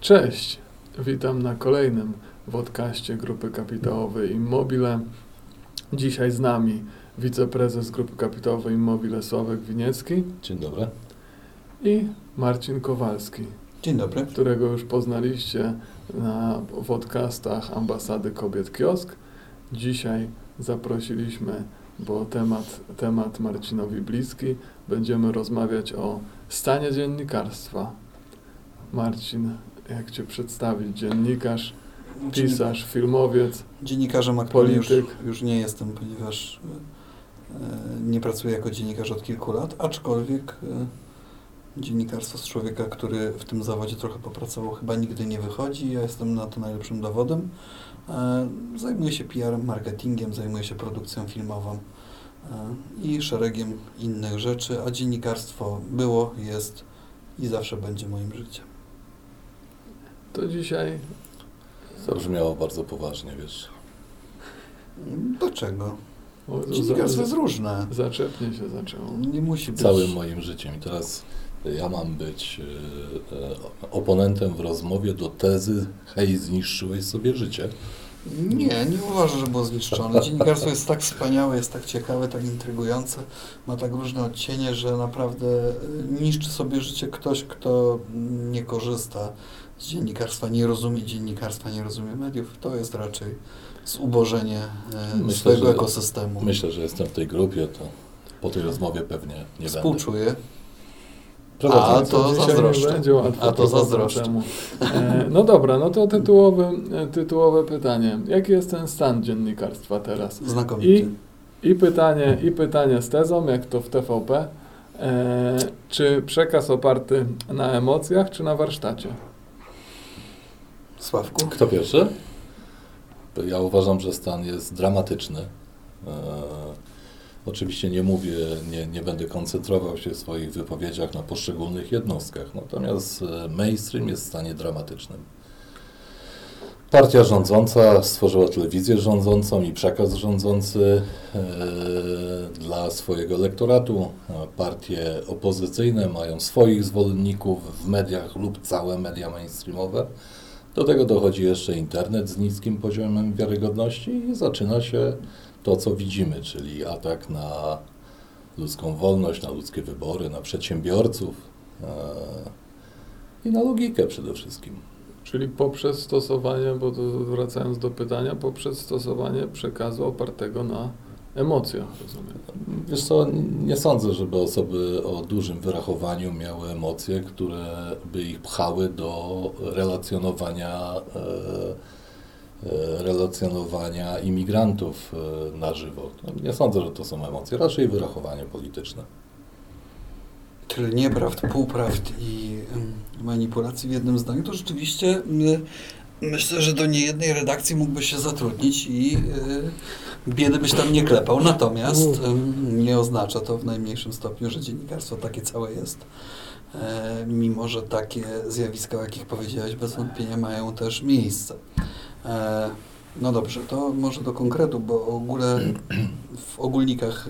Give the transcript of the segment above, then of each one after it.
Cześć, witam na kolejnym podcaście Grupy Kapitałowej Immobile. Dzisiaj z nami wiceprezes Grupy Kapitałowej Immobile Sławek Winiecki Dzień dobry. i Marcin Kowalski, Dzień dobry. którego już poznaliście na podcastach Ambasady Kobiet Kiosk. Dzisiaj zaprosiliśmy, bo temat, temat Marcinowi bliski, będziemy rozmawiać o stanie dziennikarstwa. Marcin, jak Cię przedstawić? Dziennikarz, pisarz, filmowiec. Dziennikarzem aktualnie już, polityk. już nie jestem, ponieważ e, nie pracuję jako dziennikarz od kilku lat, aczkolwiek e, dziennikarstwo z człowieka, który w tym zawodzie trochę popracował, chyba nigdy nie wychodzi. Ja jestem na to najlepszym dowodem. E, zajmuję się PR-em, marketingiem, zajmuję się produkcją filmową e, i szeregiem innych rzeczy, a dziennikarstwo było, jest i zawsze będzie moim życiem. To dzisiaj Zabrzmiało bardzo poważnie, wiesz. Dlaczego? o, Dziennikarstwo jest różne. zaczepnie się zaczęło. Nie musi być... Całym moim życiem. I teraz ja mam być e, e, oponentem w rozmowie do tezy hej, zniszczyłeś sobie życie. Nie, nie uważam, że było zniszczone. Dziennikarstwo jest tak wspaniałe, jest tak ciekawe, tak intrygujące, ma tak różne odcienie, że naprawdę y, niszczy sobie życie ktoś, kto nie korzysta z dziennikarstwa, nie rozumie dziennikarstwa, nie rozumie mediów. To jest raczej zubożenie y, Myślę, swojego że- ekosystemu. Myślę, że jestem w tej grupie, to po tej rozmowie pewnie nie będę. Współczuję. Prowadzę- A, to zazdroszczę. A to zazdroszczę. E, no dobra, no to tytułowe, e, tytułowe pytanie. Jaki jest ten stan dziennikarstwa teraz? Znakomity. I pytanie, I pytanie z tezą, jak to w TVP. E, czy przekaz oparty na emocjach, czy na warsztacie? Sławku? Kto pierwszy? Ja uważam, że stan jest dramatyczny. E, oczywiście nie mówię, nie, nie będę koncentrował się w swoich wypowiedziach na poszczególnych jednostkach, natomiast e, mainstream jest w stanie dramatycznym. Partia rządząca stworzyła telewizję rządzącą i przekaz rządzący e, dla swojego elektoratu. Partie opozycyjne mają swoich zwolenników w mediach lub całe media mainstreamowe. Do tego dochodzi jeszcze internet z niskim poziomem wiarygodności i zaczyna się to, co widzimy, czyli atak na ludzką wolność, na ludzkie wybory, na przedsiębiorców e, i na logikę przede wszystkim. Czyli poprzez stosowanie, bo wracając do pytania, poprzez stosowanie przekazu opartego na emocjach, rozumiem. Wiesz co, nie sądzę, żeby osoby o dużym wyrachowaniu miały emocje, które by ich pchały do relacjonowania, e, e, relacjonowania imigrantów e, na żywo. Nie sądzę, że to są emocje, raczej wyrachowanie polityczne. tyle nieprawd, półprawd i manipulacji w jednym zdaniu, to rzeczywiście myślę, że do niejednej redakcji mógłbyś się zatrudnić i y, biedy byś tam nie klepał. Natomiast ym, nie oznacza to w najmniejszym stopniu, że dziennikarstwo takie całe jest. E, mimo, że takie zjawiska, o jakich powiedziałeś, bez wątpienia mają też miejsce. E, no dobrze, to może do konkretu, bo w ogóle w ogólnikach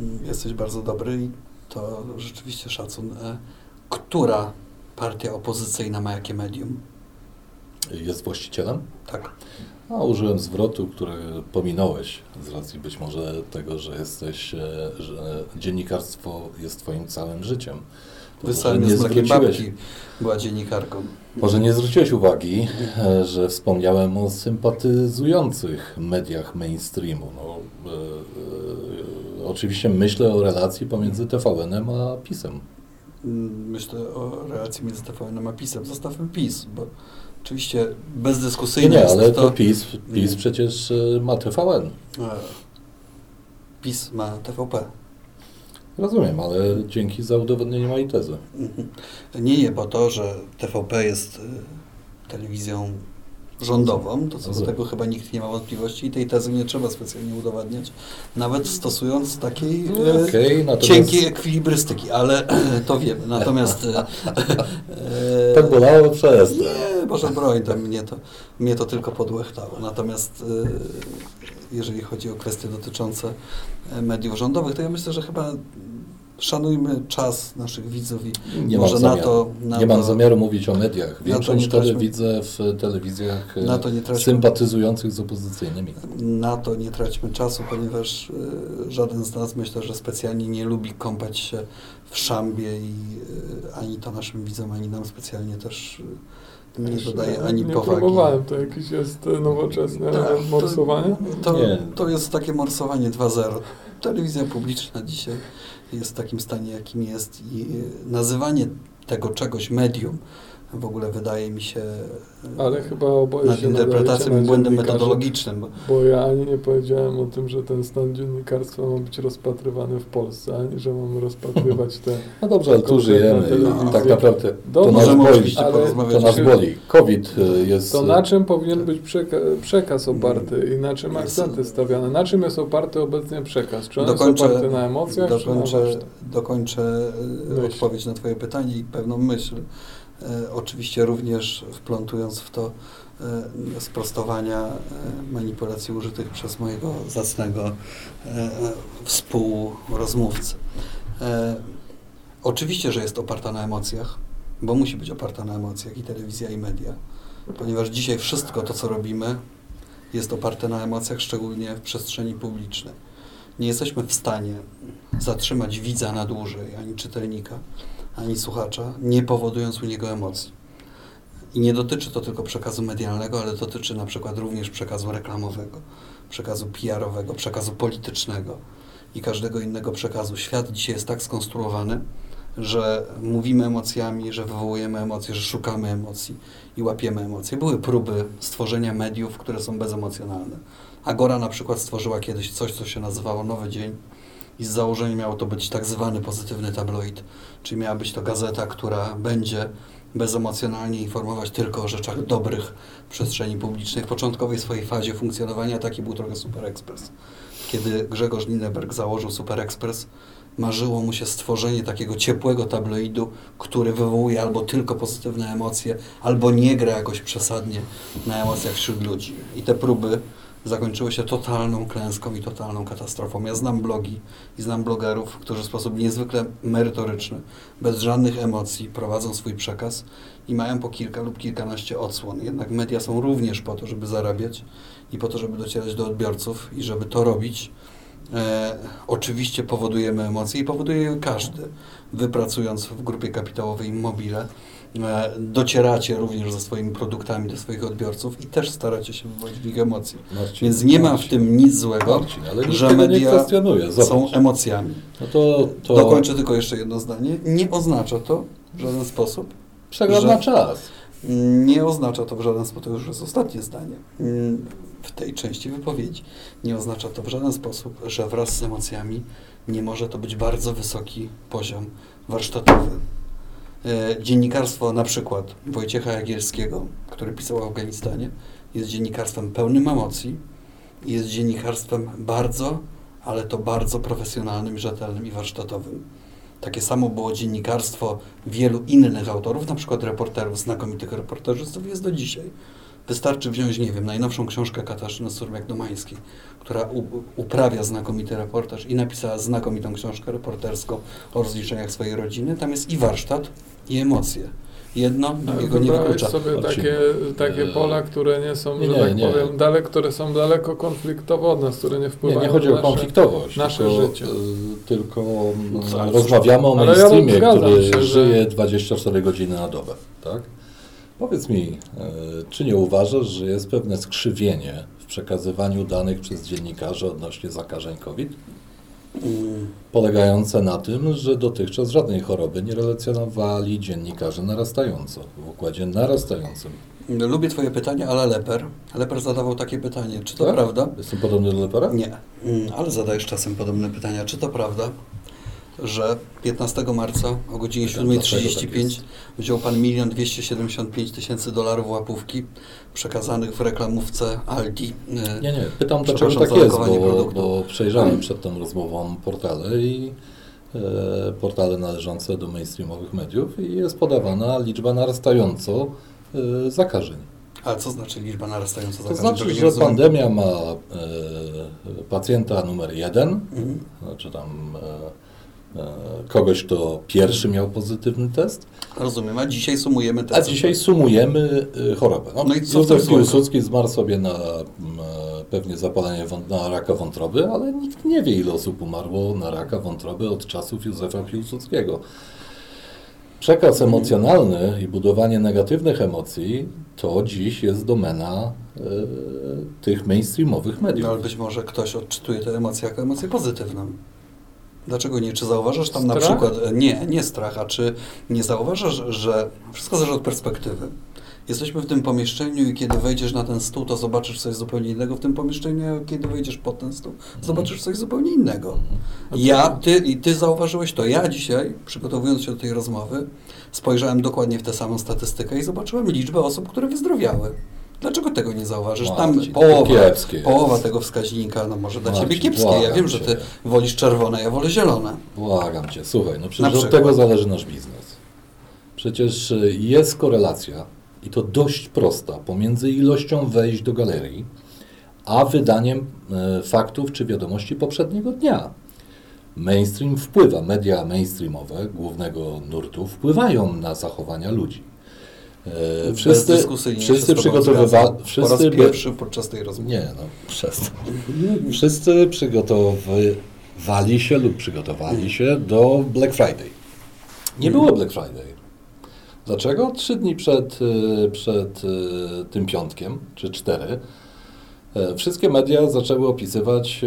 mm, jesteś bardzo dobry i to rzeczywiście szacun. E, Która partia opozycyjna ma jakie medium? Jest właścicielem? Tak. A użyłem zwrotu, który pominąłeś z racji być może tego, że jesteś, e, że dziennikarstwo jest twoim całym życiem. Wysłałem nie zwróciłeś, babki. Była dziennikarką. może nie zwróciłeś uwagi, e, że wspomniałem o sympatyzujących mediach mainstreamu. No, e, e, oczywiście myślę o relacji pomiędzy TVN-em a PiSem. Mm, Myślę o relacji między TVN a PiSem. Zostawmy PiS, bo oczywiście bezdyskusyjne Nie, jest ale to... to PiS, PiS Nie. przecież e, ma TVN. E, PiS ma TVP. Rozumiem, ale dzięki za udowodnienie mojej tezy. Mhm. Nie, nie, bo to, że TVP jest y, telewizją rządową, to co do tego chyba nikt nie ma wątpliwości i tej tezy nie trzeba specjalnie udowadniać, nawet stosując takiej e, Okej, natomiast cienkiej ekwilibrystyki, ale to wiemy. Natomiast e, e, tak bolało przez nie, Boże broń, to mnie, to mnie to tylko podłechtało. Natomiast e, jeżeli chodzi o kwestie dotyczące mediów rządowych, to ja myślę, że chyba szanujmy czas naszych widzów i Nie może mam na zamiaru. to... Na nie to, mam zamiaru mówić o mediach. na to Większość traćmy- widzę w telewizjach e, Na to nie traćmy- sympatyzujących z opozycyjnymi. Na to nie traćmy czasu, ponieważ y, żaden z nas myślę, że specjalnie nie lubi kąpać się w szambie i y, ani to naszym widzom, ani nam specjalnie też nie dodaje ani nie powagi. próbowałem, to jakieś jest e, nowoczesne Tak, to- morsowanie? To, Nie. to jest takie morsowanie 2.0. Telewizja publiczna dzisiaj jest w takim stanie, jakim jest i nazywanie tego czegoś medium w ogóle wydaje mi się y, Ale chyba oboje nad się interpretacją błędem metodologicznym. Bo Bo ja ani nie powiedziałem o tym, że ten stan dziennikarstwa ma być rozpatrywany w Polsce, ani że mamy rozpatrywać te... No dobrze, ale tu żyjemy. Tak naprawdę to nas boli. To nas boli. COVID y, jest... To na czym powinien być przeka przekaz oparty i na czym Jest- akcenty stawiane? Na czym jest oparty obecnie przekaz? Czy on Dokończę- jest oparty na emocjach, czy na dokończę, dokończę y, Myśl. odpowiedź na Twoje pytanie i pewną myśl. E, Oczywiście również wplątując w to e, sprostowania e, manipulacji użytych przez mojego zacnego współrozmówcę. E, Oczywiście, że jest oparta na emocjach, bo musi być oparta na emocjach i telewizja i media, ponieważ dzisiaj wszystko to, co robimy, jest oparte na emocjach, szczególnie w przestrzeni publicznej. Nie jesteśmy w stanie zatrzymać widza na dłużej, ani czytelnika, ani słuchacza, nie powodując u niego emocji. I nie dotyczy to tylko przekazu medialnego, ale dotyczy na przykład również przekazu reklamowego, przekazu PR-owego, przekazu politycznego i każdego innego przekazu. Świat dzisiaj jest tak skonstruowany, że mówimy emocjami, że wywołujemy emocje, że szukamy emocji i łapiemy emocje. Były próby stworzenia mediów, które są bezemocjonalne. Agora na przykład stworzyła kiedyś coś, co się nazywało Nowy Dzień i z założenia miało to być tak zwany pozytywny tabloid, czyli miała być to gazeta, która będzie bezemocjonalnie informować tylko o rzeczach dobrych w przestrzeni publicznej. W początkowej swojej fazie funkcjonowania taki był trochę Super Express. Kiedy Grzegorz Lineberg założył Super Express, marzyło mu się stworzenie takiego ciepłego tabloidu, który wywołuje albo tylko pozytywne emocje, albo nie gra jakoś przesadnie na emocjach wśród ludzi. I te próby zakończyły się totalną klęską i totalną katastrofą. Ja znam blogi i znam blogerów, którzy w sposób niezwykle merytoryczny, bez żadnych emocji prowadzą swój przekaz i mają po kilka lub kilkanaście odsłon. Jednak media są również po to, żeby zarabiać i po to, żeby docierać do odbiorców i żeby to robić. E, oczywiście powodujemy emocje i powoduje je każdy. Wy pracując w grupie kapitałowej Immobile, e, docieracie również ze swoimi produktami do swoich odbiorców i też staracie się wywołać w nich emocje. Marcin, Więc nie ma w tym nic złego, Marcin, ale że media są emocjami. No to, to Dokończę tylko jeszcze jedno zdanie. Nie oznacza to w żaden sposób, na czas. nie oznacza to w żaden sposób, to już jest ostatnie zdanie mm, w tej części wypowiedzi, nie oznacza to w żaden sposób, że wraz z emocjami nie może to być bardzo wysoki poziom warsztatowy. E, Dziennikarstwo na przykład Wojciecha Jagielskiego, który pisał o Afganistanie, jest dziennikarstwem pełnym emocji jest dziennikarstwem bardzo, ale to bardzo profesjonalnym, rzetelnym i warsztatowym. Takie samo było dziennikarstwo wielu innych autorów, na przykład reporterów, znakomitych reporterzystów jest do dzisiaj. Wystarczy wziąć, nie wiem, najnowszą książkę Katarzyny Surmiak-Domańskiej, która uprawia znakomity reportaż i napisała znakomitą książkę reporterską o rozliczeniach swojej rodziny. Tam jest i warsztat, i emocje. Jedno drugiego nie wyklucza. sobie Marcin, takie, takie e, pola, które nie są, nie, że nie, tak nie. powiem, daleko, które są daleko konfliktowe od nas, które nie Nie, wpływają nie chodzi na o nasze... konfliktowość, nasze tylko, życie. y, tylko mm, No co, rozmawiamy o ja mainstreamie, zgadzam który się, że- żyje 24 godziny na dobę. Tak? Powiedz mi, y, czy nie uważasz, że jest pewne skrzywienie w przekazywaniu danych przez dziennikarzy odnośnie zakażeń COVID? Polegające na tym, że dotychczas żadnej choroby nie relacjonowali dziennikarze narastająco, w układzie narastającym. Lubię Twoje pytanie, ale Leper. Leper zadawał takie pytanie. Czy to Tak? prawda? Jestem podobny do Lepera? Nie, Mm, ale zadajesz czasem podobne pytania. Czy to prawda, że 15 marca o godzinie Pytam, dlaczego tak 7.35 jest? wziął Pan 1 275 tysięcy dolarów łapówki przekazanych w reklamówce Aldi? Nie, nie. Pytam, dlaczego tak jest, bo, bo przejrzałem przed tą rozmową portale i e, portale należące do mainstreamowych mediów i jest podawana liczba narastająco e, zakażeń. Ale co znaczy liczba narastająca To zakażeń? znaczy, Tego nie że pandemia ma e, pacjenta numer jeden, Mhm. znaczy tam e, kogoś, kto pierwszy miał pozytywny test, Rozumiem, a dzisiaj sumujemy te a dzisiaj sumujemy y, chorobę. No, No i co Józef? Piłsudski zmarł sobie na e, pewnie zapalenie na raka wątroby, ale nikt nie wie, ile osób umarło na raka wątroby od czasów Józefa Piłsudskiego. Przekaz emocjonalny i budowanie negatywnych emocji to dziś jest domena e, tych mainstreamowych mediów. No, ale być może ktoś odczytuje te emocje jako emocje pozytywną. Dlaczego nie? Czy zauważasz tam na Strach? przykład... e, Nie, nie strach, a czy nie zauważasz, że wszystko zależy od perspektywy. Jesteśmy w tym pomieszczeniu i kiedy wejdziesz na ten stół, to zobaczysz coś zupełnie innego w tym pomieszczeniu, a kiedy wejdziesz pod ten stół, zobaczysz coś zupełnie innego. Ja, ty i ty zauważyłeś to. Ja dzisiaj, przygotowując się do tej rozmowy, spojrzałem dokładnie w tę samą statystykę i zobaczyłem liczbę osób, które wyzdrowiały. Dlaczego tego nie zauważysz? Tam Marcin, to połowa, połowa tego wskaźnika, no może dla Marcin, ciebie kiepskie. Ja wiem, że ty cię. wolisz czerwone, ja wolę zielone. Błagam cię, słuchaj, no przecież od tego zależy nasz biznes. Przecież y, jest korelacja i to dość prosta pomiędzy ilością wejść do galerii, a wydaniem e, faktów czy wiadomości poprzedniego dnia. Mainstream wpływa, media mainstreamowe głównego nurtu wpływają na zachowania ludzi. E, Wszyscy, wszyscy przygotowywali, zgadzam. Po raz wszyscy pierwszy podczas tej rozmowy. nie, no przestań. Wszyscy przygotowywali się lub przygotowali się do Black Friday. Nie było Black Friday. Dlaczego? Trzy dni przed, y, przed y, tym piątkiem, czy cztery, e, wszystkie media zaczęły opisywać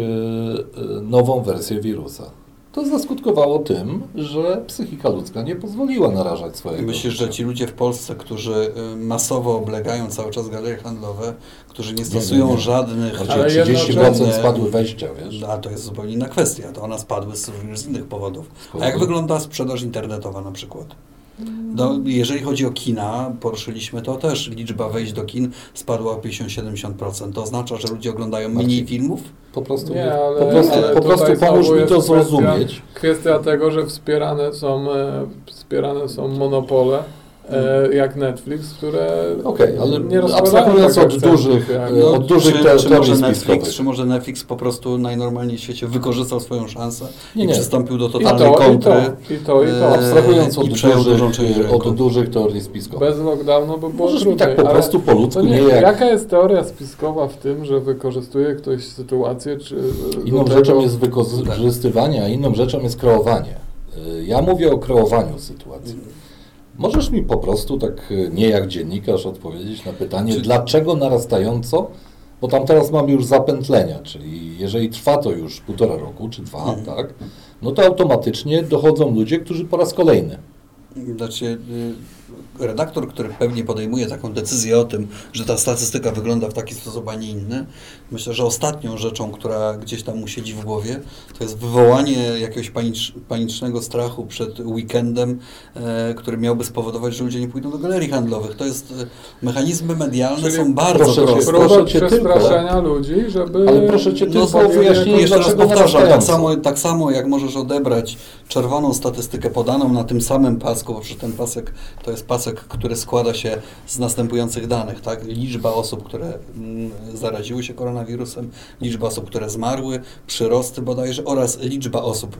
nową wersję wirusa. To zaskutkowało tym, że psychika ludzka nie pozwoliła narażać swojego Myślisz, że życia. ci ludzie w Polsce, którzy y, masowo oblegają cały czas galerie handlowe, którzy nie nie, stosują nie. żadnych... Znaczy, Ale 30% jednocześnie- spadły wejścia, wiesz? A to jest zupełnie inna kwestia. To one spadły z, również z innych powodów. A jak wygląda sprzedaż internetowa na przykład? No, jeżeli chodzi o kina, poruszyliśmy to też. Liczba wejść do kin spadła o 50-70%. To oznacza, że ludzie oglądają mniej Marcin, filmów? Po prostu, Nie, ale, po prostu, ale po prostu pomóż mi to zrozumieć. Kwestia, kwestia tego, że wspierane są, e, wspierane są monopole, e, jak Netflix, które Okej, ale nie rozkładają abstrahując tak od dużych, jak- e, od dużych czy, te- czy, teorii może Netflix, czy może Netflix po prostu najnormalniej w świecie wykorzystał swoją szansę Nie, i nie. przystąpił do I totalnej to, i kontry? to, i to, i to. E, Abstrahując i od przejął dużą część dużych, od dużych teorii spiskowych. Bez lockdownu by było Możesz mi trudniej, tak po prostu po ludzku, to nie, nie, jak... Jaka jest teoria spiskowa w tym, że wykorzystuje ktoś sytuację, czy Inną tego- rzeczą jest wykorzystywanie, a inną rzeczą jest kreowanie. Ja mówię o kreowaniu sytuacji. Możesz mi po prostu tak y, nie jak dziennikarz odpowiedzieć na pytanie, Czy- dlaczego narastająco, bo tam teraz mamy już zapętlenia, czyli jeżeli trwa to już półtora roku czy dwa, Mhm. tak, no to automatycznie dochodzą ludzie, którzy po raz kolejny Znaczy, y, redaktor, który pewnie podejmuje taką decyzję o tym, że ta statystyka wygląda w taki sposób, a nie inny, myślę, że ostatnią rzeczą, która gdzieś tam mu siedzi w głowie, to jest wywołanie jakiegoś panicz, panicznego strachu przed weekendem, e, który miałby spowodować, że ludzie nie pójdą do galerii handlowych. To jest, e, mechanizmy medialne Czyli są bardzo proszę proste. proszę cię przestraszenia ludzi, żeby... Ale proszę cię tylko o powiedzieć, wyjaśnienie, Jeszcze raz powtarzam, tak samo, tak samo jak możesz odebrać czerwoną statystykę podaną na tym samym pasku, bo przecież ten pasek to jest pasek, który składa się z następujących danych, tak? Liczba osób, które mm, zaraziły się koronawirusem, liczba osób, które zmarły, przyrosty bodajże oraz liczba osób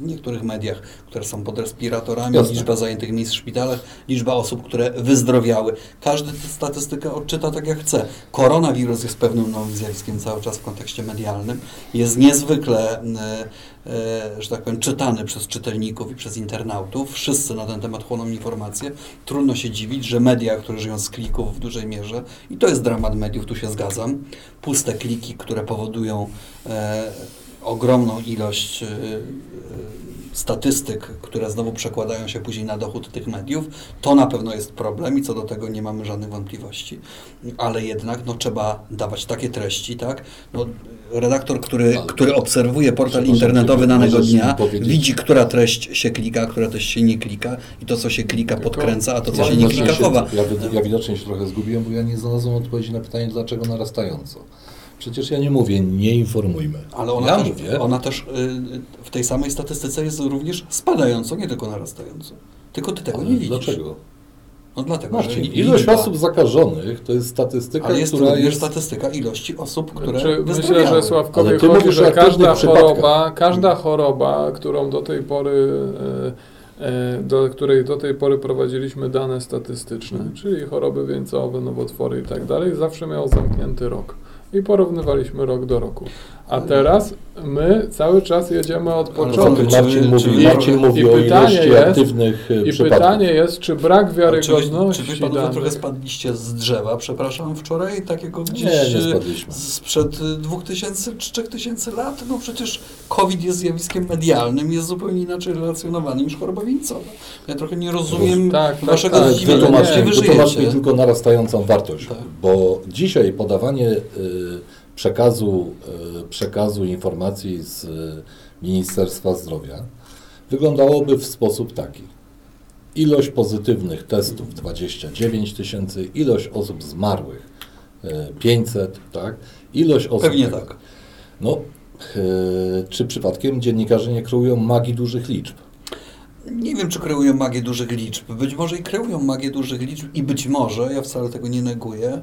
w niektórych mediach, które są pod respiratorami, Jasne. liczba zajętych miejsc w szpitalach, liczba osób, które wyzdrowiały. Każdy tę statystykę odczyta tak jak chce. Koronawirus jest pewnym nowym zjawiskiem cały czas w kontekście medialnym. Jest niezwykle, e, e, że tak powiem, czytany przez czytelników i przez internautów. Wszyscy na ten temat chłoną informacje. Trudno się dziwić, że media, które żyją z klików w dużej mierze, i to jest dramat mediów, tu się zgadzam, puste kliki, które powodują e, ogromną ilość e, e, statystyk, które znowu przekładają się później na dochód tych mediów, to na pewno jest problem i co do tego nie mamy żadnych wątpliwości. Ale jednak no, trzeba dawać takie treści, tak? No, redaktor, który, Ale- który obserwuje portal internetowy danego dnia, widzi, która treść się klika, a która treść się nie klika i to, co się klika, podkręca, a to, co Ja się nie klika, chowa. Ja, ja widocznie się trochę zgubiłem, bo ja nie znalazłem odpowiedzi na pytanie, dlaczego narastająco. Przecież ja nie mówię, nie informujmy. Ale ona, ja też, mówię, ona też y, w tej samej statystyce jest również spadająco, nie tylko narastająco. Tylko ty tego ale nie widzisz. Dlaczego? No dlatego, Marcin, że ilość liczba- osób zakażonych to jest statystyka, Ale jest która również jest... statystyka ilości osób, które Czy myślę, wyzdrowiały. że Sławkowi Ale ty chodzi, mówisz że każda choroba, każda choroba, którą do tej pory, e, e, do której do tej pory prowadziliśmy dane statystyczne, czyli choroby wieńcowe, nowotwory i tak dalej, zawsze miał zamknięty rok. I porównywaliśmy rok do roku. A teraz my cały czas jedziemy od początku. Marcin mówi, czy- Marcin mówi i o pytanie ilości jest- aktywnych e, I przypadków. pytanie jest, czy brak A Czy wy, wiarygodności czy wy panowie trochę spadliście z drzewa, przepraszam, wczoraj, takiego gdzieś Nie, nie e, spadliśmy. sprzed e, 2000 czy 3000 lat? No przecież COVID jest zjawiskiem medialnym, jest zupełnie inaczej relacjonowany niż choroba wieńcowa. Ja trochę nie rozumiem Tak, tak, waszego tak. zdziwienia, wy wytłumacz mi żyjecie. tylko narastającą wartość, Tak. bo dzisiaj podawanie y, przekazu, y, przekazu informacji z y, Ministerstwa Zdrowia wyglądało w sposób taki. Ilość pozytywnych testów 29 tysięcy, ilość osób zmarłych y, 500, tak? Ilość osób... Pewnie tak. No, czy przypadkiem dziennikarze nie kreują magii dużych liczb? Nie wiem, czy kreują magię dużych liczb. Być może i kreują magię dużych liczb i być może, ja wcale tego nie neguję, e,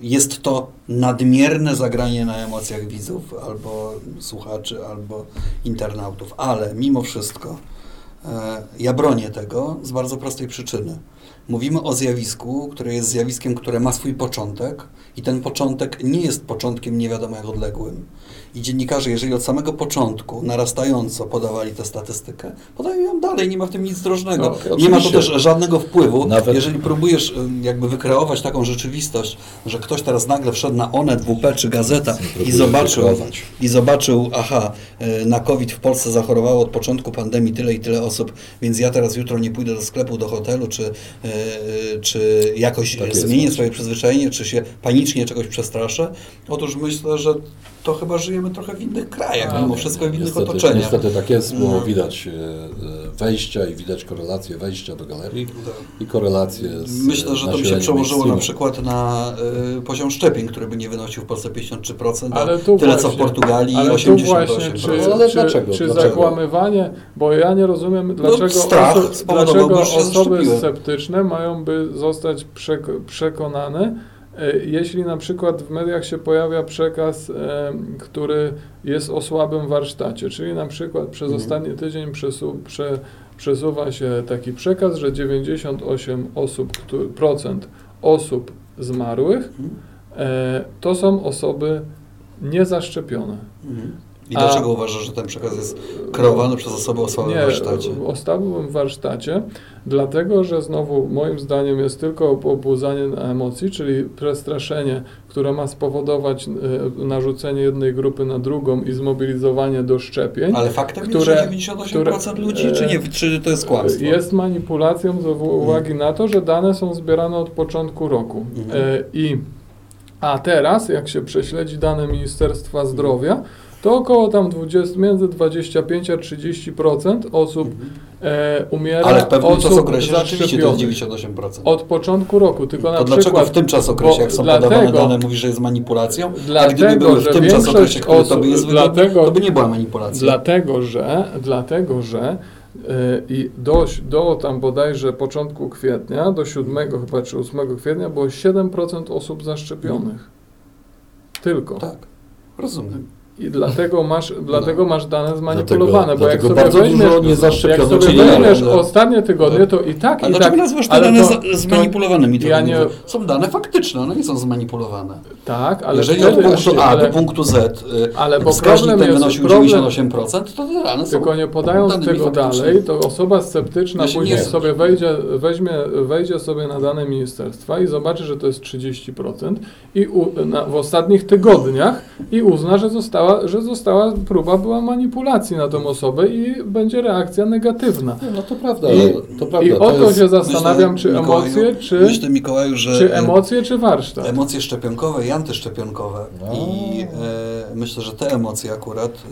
jest to nadmierne zagranie na emocjach widzów albo słuchaczy, albo internautów. Ale mimo wszystko e, ja bronię tego z bardzo prostej przyczyny. Mówimy o zjawisku, które jest zjawiskiem, które ma swój początek i ten początek nie jest początkiem nie wiadomo jak odległym. I dziennikarze, jeżeli od samego początku narastająco podawali tę statystykę, podają ją dalej, nie ma w tym nic drożnego. No, nie ma to też żadnego wpływu. Nawet- Jeżeli próbujesz jakby wykreować taką rzeczywistość, że ktoś teraz nagle wszedł na Onet, WP czy Gazeta i zobaczył, wykreować. i zobaczył, aha, y, na COVID w Polsce zachorowało od początku pandemii tyle i tyle osób, więc ja teraz jutro nie pójdę do sklepu, do hotelu, czy, y, czy jakoś Tak zmienię Marcin. swoje przyzwyczajenie, czy się panicznie czegoś przestraszę. Otóż myślę, że to chyba żyjemy trochę w innych krajach, A, mimo wszystko w innych niestety, otoczeniach. Niestety tak jest, bo No. widać e, wejścia i widać korelację wejścia do galerii i korelację z Myślę, że to by się przełożyło na przykład na y, poziom szczepień, który by nie wynosił w Polsce 53%, a Ale tu tyle właśnie, co w Portugalii ale 88%. tu właśnie, czy, No, ale czy, dlaczego? czy Dlaczego? zakłamywanie, bo ja nie rozumiem, dlaczego, strach oso- dlaczego osoby sceptyczne mają by zostać przek- przekonane, jeśli na przykład w mediach się pojawia przekaz, e, który jest o słabym warsztacie, czyli na przykład przez Mhm. ostatni tydzień przesu- prze, przesuwa się taki przekaz, że 98 osób, któ- procent osób zmarłych Mhm. e, to są osoby niezaszczepione. Mhm. I A- dlaczego uważasz, że ten przekaz jest kreowany przez osoby o słabym Nie, warsztacie? o słabym warsztacie, dlatego że znowu moim zdaniem jest tylko pobudzanie na emocji, czyli przestraszenie, które ma spowodować e, narzucenie jednej grupy na drugą i zmobilizowanie do szczepień. Ale faktem które- jest, że 98% które- ludzi, czy nie, czy to jest kłamstwo? Jest manipulacją z uwagi na to, że dane są zbierane od początku roku. Mhm. E, I, a teraz, jak się prześledzi dane Ministerstwa Zdrowia, to około tam 20, między 25 a 30% osób Mhm. e, umiera Ale w pewnym osób czasokresie rzeczywiście to jest zaszczepionych. 98%. Od początku roku, tylko na to dlaczego przykład... w tym czasokresie, jak są dlatego- podawane dane, mówisz, że jest manipulacją? a gdyby Dlatego, były w tym czasokresie, który to by jest osób- wygodny, dlatego- to by nie była manipulacja. Dlatego, że, dlatego, że e, i do, do tam bodajże początku kwietnia, do 7 chyba czy 8 kwietnia było 7% osób zaszczepionych. Tylko. Tak, rozumiem. I dlatego masz, dlatego masz dane zmanipulowane, Dlatego- bo jak sobie bardzo weźmiesz, dużo jak sobie weźmiesz ale- ostatnie tygodnie, to i tak, A i tak, nazywasz te ale dane to- za- to- zmanipulowanymi? ja nie-. Są dane faktyczne, one nie są zmanipulowane. tak, ale Jeżeli wtedy, od punktu A ale, do punktu Z y, ale bo wskaźnik problem ten jest, wynosił problem, 98%, to te dane są Tylko nie podając tego dalej, to osoba sceptyczna Ja później nie- sobie wejdzie, weźmie, wejdzie sobie na dane ministerstwa i zobaczy, że to jest 30% i u, na, w ostatnich tygodniach i uzna, że została, że została próba była manipulacji na tą osobę i będzie reakcja negatywna. No to prawda, I, to prawda. i o to jest- się zastanawiam, czy Myślę, Mikołaju, emocje, czy, Myślę, Mikołaju, że czy emocje, czy warsztat. emocje szczepionkowe i antyszczepionkowe. No. I e, myślę, że te emocje akurat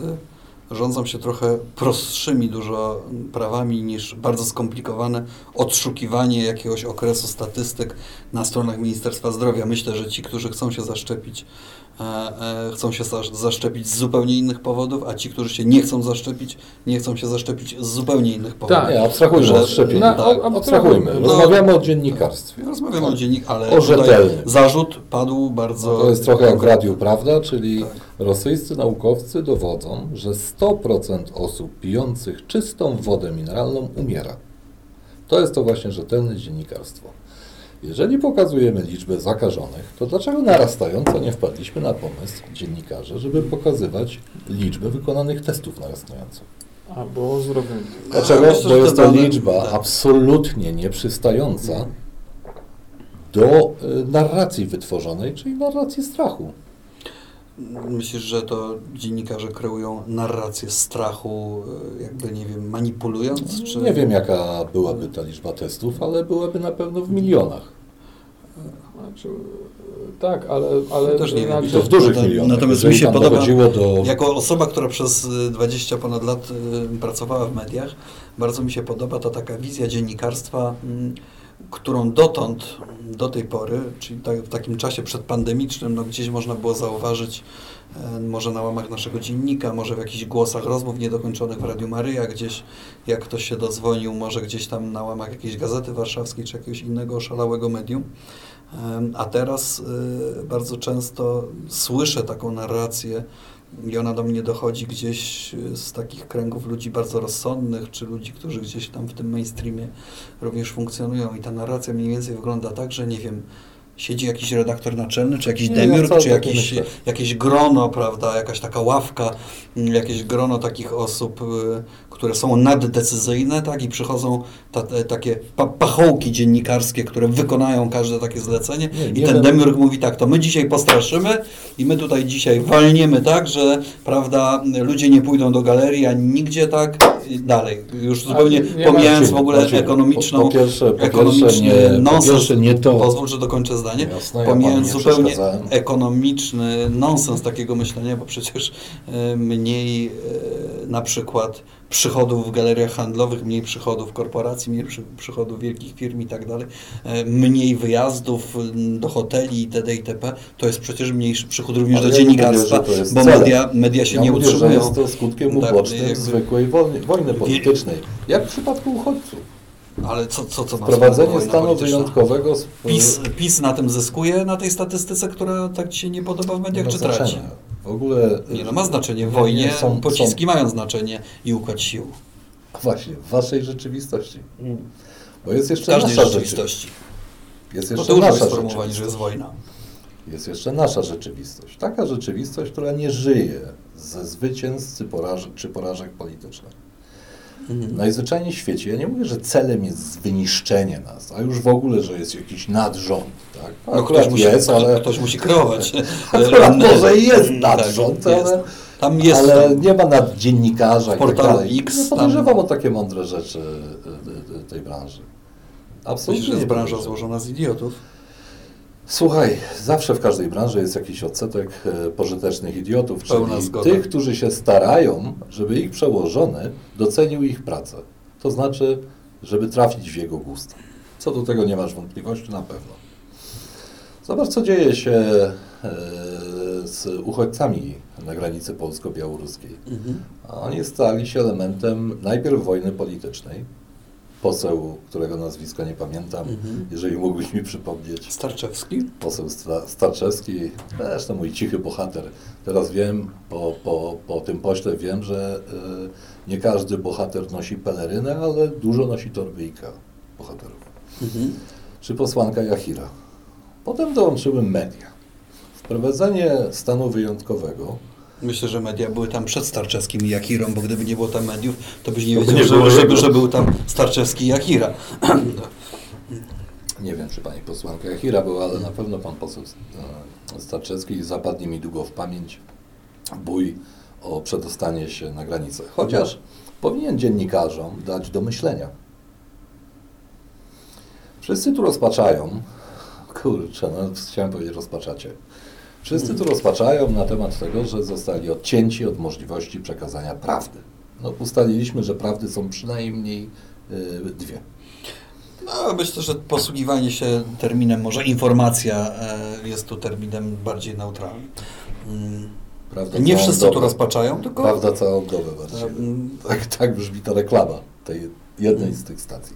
rządzą się trochę prostszymi dużo prawami niż bardzo skomplikowane odszukiwanie jakiegoś okresu statystyk na stronach Ministerstwa Zdrowia. Myślę, że ci, którzy chcą się zaszczepić, e, e, chcą się za- zaszczepić z zupełnie innych powodów, a ci, którzy się nie chcą zaszczepić, nie chcą się zaszczepić z zupełnie innych powodów. Tak. Nie, abstrahujmy Że- od szczepień. na- tak, abstrahujmy. no- Rozmawiamy o dziennikarstwie. Rozmawiamy o dziennik, ale O zarzut padł bardzo... No to jest trochę jak radiu, prawda? Czyli Tak. rosyjscy naukowcy dowodzą, że 100% osób pijących czystą wodę mineralną umiera. To jest to właśnie rzetelne dziennikarstwo. Jeżeli pokazujemy liczbę zakażonych, to dlaczego narastająco nie wpadliśmy na pomysł dziennikarze, żeby pokazywać liczbę wykonanych testów narastająco? A, bo o zdrowiu. Dlaczego? Myślę, Bo jest to dane- liczba tak. absolutnie nieprzystająca do y, narracji wytworzonej, czyli narracji strachu. Myślisz, że to dziennikarze kreują narrację strachu, e, jakby, nie wiem, manipulując? Czy... Nie wiem, jaka byłaby ta liczba testów, ale byłaby na pewno w milionach. Znaczy, tak, ale... ale Też nie wiem. znaczy- I to w dużych Natomiast milionach. natomiast mi się podoba- do... Jako osoba, która przez y, 20 ponad lat y, pracowała w mediach, bardzo mi się podoba ta taka wizja dziennikarstwa, mm, którą dotąd, do tej pory, czyli tak, w takim czasie przedpandemicznym, no gdzieś można było zauważyć, może na łamach naszego dziennika, może w jakichś głosach rozmów niedokończonych w Radiu Maryja, gdzieś jak ktoś się dozwonił, może gdzieś tam na łamach jakiejś Gazety Warszawskiej, czy jakiegoś innego oszalałego medium. A teraz y, bardzo często słyszę taką narrację i ona do mnie dochodzi gdzieś y, z takich kręgów ludzi bardzo rozsądnych, czy ludzi, którzy gdzieś tam w tym mainstreamie również funkcjonują. I ta narracja mniej więcej wygląda tak, że nie wiem, siedzi jakiś redaktor naczelny, czy jakiś demiurg, wcale czy jakiś, myślę. jakieś grono, prawda, jakaś taka ławka, mm, jakieś grono takich osób, y, które są naddecyzyjne, tak, i przychodzą ta, te, takie pa, pachołki dziennikarskie, które wykonają każde takie zlecenie Nie, i nie ten demiurg mówi tak, to my dzisiaj postraszymy i my tutaj dzisiaj walniemy tak, że, prawda, ludzie nie pójdą do galerii, ani nigdzie tak, i dalej, już zupełnie nie pomijając w ogóle siły. ekonomiczną, Po, po pierwsze, po ekonomiczny nie, nonsens. nie to. Pozwól, że dokończę zdanie. Jasne, ja Pomijając nie zupełnie ekonomiczny nonsens takiego myślenia, bo przecież e, mniej e, na przykład przychodów w galeriach handlowych, mniej przychodów korporacji, mniej przy, przychodów wielkich firm i tak dalej, e, mniej wyjazdów m, do hoteli itd. itp. To jest przecież mniejszy przychód również Ale do ja dziennikarstwa, mówię, bo media, media się ja nie mówię, utrzymują. że jest to skutkiem Tak, ubocznym jakby- zwykłej wojny, wojny politycznej. Jak w przypadku uchodźców. Ale co, co, co Wprowadzenie stanu wyjątkowego PiS, PiS na tym zyskuje, na tej statystyce, która tak Ci się nie podoba w mediach, nie ma czy traci? W ogóle... Nie, no ma znaczenie. W Nie, wojnie nie, są- pociski mają znaczenie i układ sił. Są, właśnie, w waszej rzeczywistości. Bo jest W jeszcze każdej nasza rzeczywistości. Jest Bo jeszcze to już nasza jest sformułowanie, że jest rzeczywistość. wojna. Jest jeszcze nasza rzeczywistość. Taka rzeczywistość, która nie żyje ze zwycięstw czy porażek, czy porażek politycznych. Mhm. Najzwyczajniej w świecie, ja nie mówię, że celem jest wyniszczenie nas, a już w ogóle, że jest jakiś nadrząd. Tak? No, Akurat ktoś, musi, jest, ale, ktoś musi kreować. akurat może i jest Tak, nadrząd, jest. ale, Tam jest. ale tam. nie ma nad dziennikarza W i tak dalej. X nie tam- podejrzewam o takie mądre rzeczy y, y, y, tej branży. Absolutnie Myślisz, że jest branża złożona z idiotów? Słuchaj, zawsze w każdej branży jest jakiś odsetek e, pożytecznych idiotów, Pełna czyli zgoda. tych, którzy się starają, żeby ich przełożony docenił ich pracę. To znaczy, żeby trafić w jego gust. Co do tego nie masz wątpliwości, na pewno. Zobacz, co dzieje się e, z uchodźcami na granicy polsko-białoruskiej. Mhm. Oni stali się elementem najpierw wojny politycznej. Poseł, którego nazwiska nie pamiętam, Mhm. jeżeli mógłbyś mi przypomnieć Starczewski? poseł Stra- Starczewski, zresztą mój cichy bohater. Teraz wiem, po, po, po tym pośle wiem, że y, nie każdy bohater nosi pelerynę, ale dużo nosi torbyjka bohaterów. Mhm. Czy posłanka Jachira. Potem dołączyły media. Wprowadzenie stanu wyjątkowego Myślę, że media były tam przed Starczewskim i Jakirą, bo gdyby nie było tam mediów, to byś nie by wiedział, że, że, że był tam Starczewski i Jakira. Nie wiem, czy pani posłanka Jachira była, ale na pewno pan poseł e, Starczewski zapadnie mi długo w pamięć bój o przedostanie się na granicę. Chociaż powinien dziennikarzom dać do myślenia. Wszyscy tu rozpaczają. Kurczę, no chciałem powiedzieć rozpaczacie. Wszyscy tu rozpaczają na temat tego, że zostali odcięci od możliwości przekazania prawdy. No, ustaliliśmy, że prawdy są przynajmniej y, dwie. No, myślę, że posługiwanie się terminem, może informacja e, jest tu terminem bardziej neutralnym. Prawda Nie wszyscy tu dobę. rozpaczają, tylko... Prawda całą dobę właściwie. Mm, Tak, tak brzmi ta reklama tej jednej z tych stacji.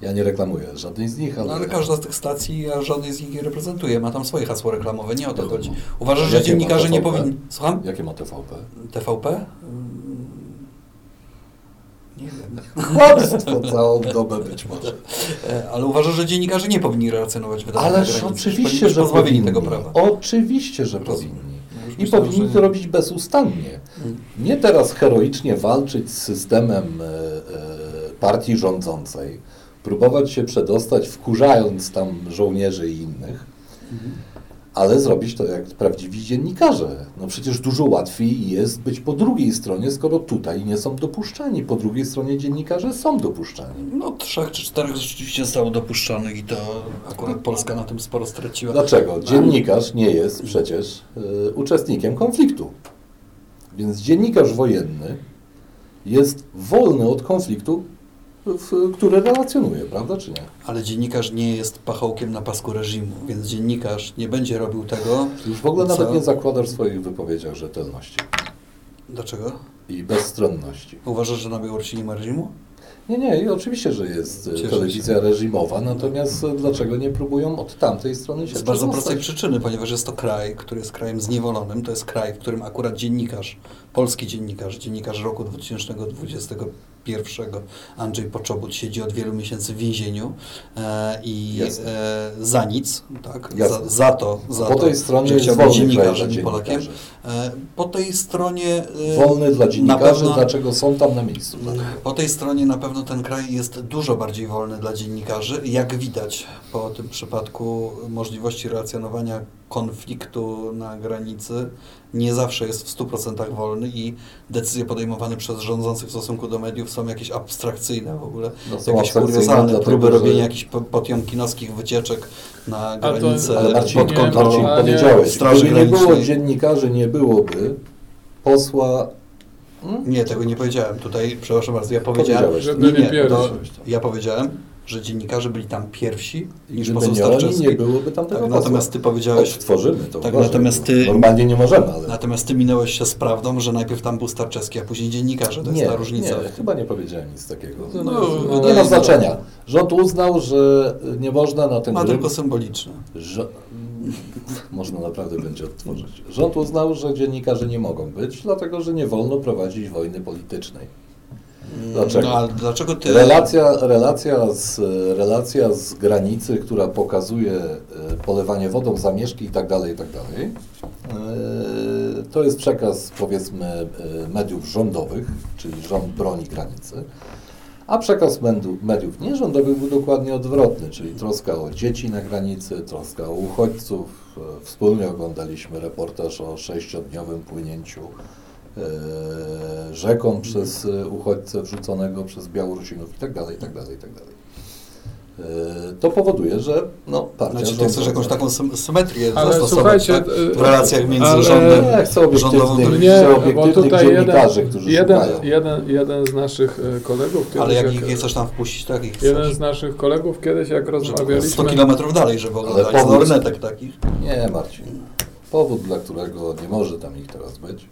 Ja nie reklamuję żadnej z nich, ale... No, ale każda z tych stacji, ja żadnej z nich nie reprezentuję, ma tam swoje hasło reklamowe, nie o to chodzi. Uważasz, że dziennikarze nie powinni... Słucham? Jakie ma TVP? TVP? Mm, Nie wiem. Kłamstwo całą dobę być może. E, Ale uważasz, że dziennikarze nie powinni relacjonować wydarzeń Ależ oczywiście, że powinni. tego prawa. Oczywiście, że Rozumiem. powinni. No I myślałem, powinni to robić bezustannie. Mm. Nie teraz heroicznie walczyć z systemem e, e, partii rządzącej, próbować się przedostać, wkurzając tam żołnierzy i innych, Mhm. ale zrobić to jak prawdziwi dziennikarze. No przecież dużo łatwiej jest być po drugiej stronie, skoro tutaj nie są dopuszczani. Po drugiej stronie dziennikarze są dopuszczani. No trzech czy czterech rzeczywiście zostało dopuszczonych i to akurat Polska na tym sporo straciła. Dlaczego? Dziennikarz nie jest przecież y, uczestnikiem konfliktu. Więc dziennikarz wojenny jest wolny od konfliktu, w, który relacjonuje, prawda czy nie? Ale dziennikarz nie jest pachołkiem na pasku reżimu, więc dziennikarz nie będzie robił tego. Już w ogóle Co? nawet nie zakładasz w swoich wypowiedziach rzetelności Dlaczego? i bezstronności. Uważasz, że na Białorusi nie ma reżimu? Nie, nie, i oczywiście, że jest y, Cieszę telewizja się. reżimowa, natomiast y, dlaczego nie próbują od tamtej strony się Z bardzo prostej przyczyny, ponieważ jest to kraj, który jest krajem zniewolonym. To jest kraj, w którym akurat dziennikarz, polski dziennikarz, dziennikarz roku 2021, Andrzej Poczobut, siedzi od wielu miesięcy w więzieniu e, i e, za nic, tak? Za, za to, za Po to, tej stronie jest wolny dziennikarzem i Polakiem. E, po tej stronie... e, Wolny dla dziennikarzy, pewno- dlaczego są tam na miejscu. Tak? po tej stronie na pewno ten kraj jest dużo bardziej wolny dla dziennikarzy. Jak widać po tym przypadku możliwości relacjonowania konfliktu na granicy nie zawsze jest w 100% wolny i decyzje podejmowane przez rządzących w stosunku do mediów są jakieś abstrakcyjne w ogóle. No, są jakieś kuriozalne próby że- robienia jakichś po- potiomkinowskich wycieczek na granicę Ale Marcin, pod kontrolą. Powiedziałeś, Straży gdyby nie było dziennikarzy, nie byłoby posła... Hmm? Nie, tego nie powiedziałem. Tutaj, przepraszam bardzo, ja powiedziałem, nie, nie, ja powiedziałem, że dziennikarze byli tam pierwsi niż poseł nie Starczewski. nie byłoby tam tego Tak, natomiast ty powiedziałeś, Odtworzymy to. tak, uważaj, natomiast ty- Normalnie nie możemy, ale... natomiast ty minąłeś się z prawdą, że najpierw tam był Starczewski, a później dziennikarze. To jest nie, ta różnica. nie, chyba nie powiedziałem nic takiego. No, No, no, nie wydaje ma się- znaczenia. Rząd uznał, że nie można na ten Ma ryb... tylko symboliczne. Że... Można naprawdę będzie odtworzyć. Rząd uznał, że dziennikarze nie mogą być, dlatego że nie wolno prowadzić wojny politycznej. Dlaczego? No, dlaczego ty... Relacja, relacja, z, relacja z granicy, która pokazuje e, polewanie wodą zamieszki i tak dalej, i tak dalej, e, to jest przekaz powiedzmy e, mediów rządowych, czyli rząd broni granicy, a przekaz mediów, nierządowych był dokładnie odwrotny, czyli troska o dzieci na granicy, troska o uchodźców. Wspólnie oglądaliśmy reportaż o sześciodniowym płynięciu rzeką przez e, uchodźcę wrzuconego przez Białorusinów i tak dalej, i tak dalej, i tak dalej. E, To powoduje, że no, partia Znaczy, ty chcesz rządząca- jakąś taką sym- symetrię Ale zastosować tak? y, w relacjach między ale- rządem, Nie, chcę obiektywnych, Nie, chcę bo obiektywnych tutaj dziennikarzy, jeden, którzy jeden, szukają. jeden, jeden z naszych e, kolegów kiedyś, Ale jak jak, ich nie chcesz tam wpuścić, tak ich jeden chcesz. z naszych kolegów kiedyś jak 100 rozmawialiśmy, kilometrów dalej, żeby oglądali z powód- takich. Nie, Marcin. Powód, dla którego nie może tam ich teraz być.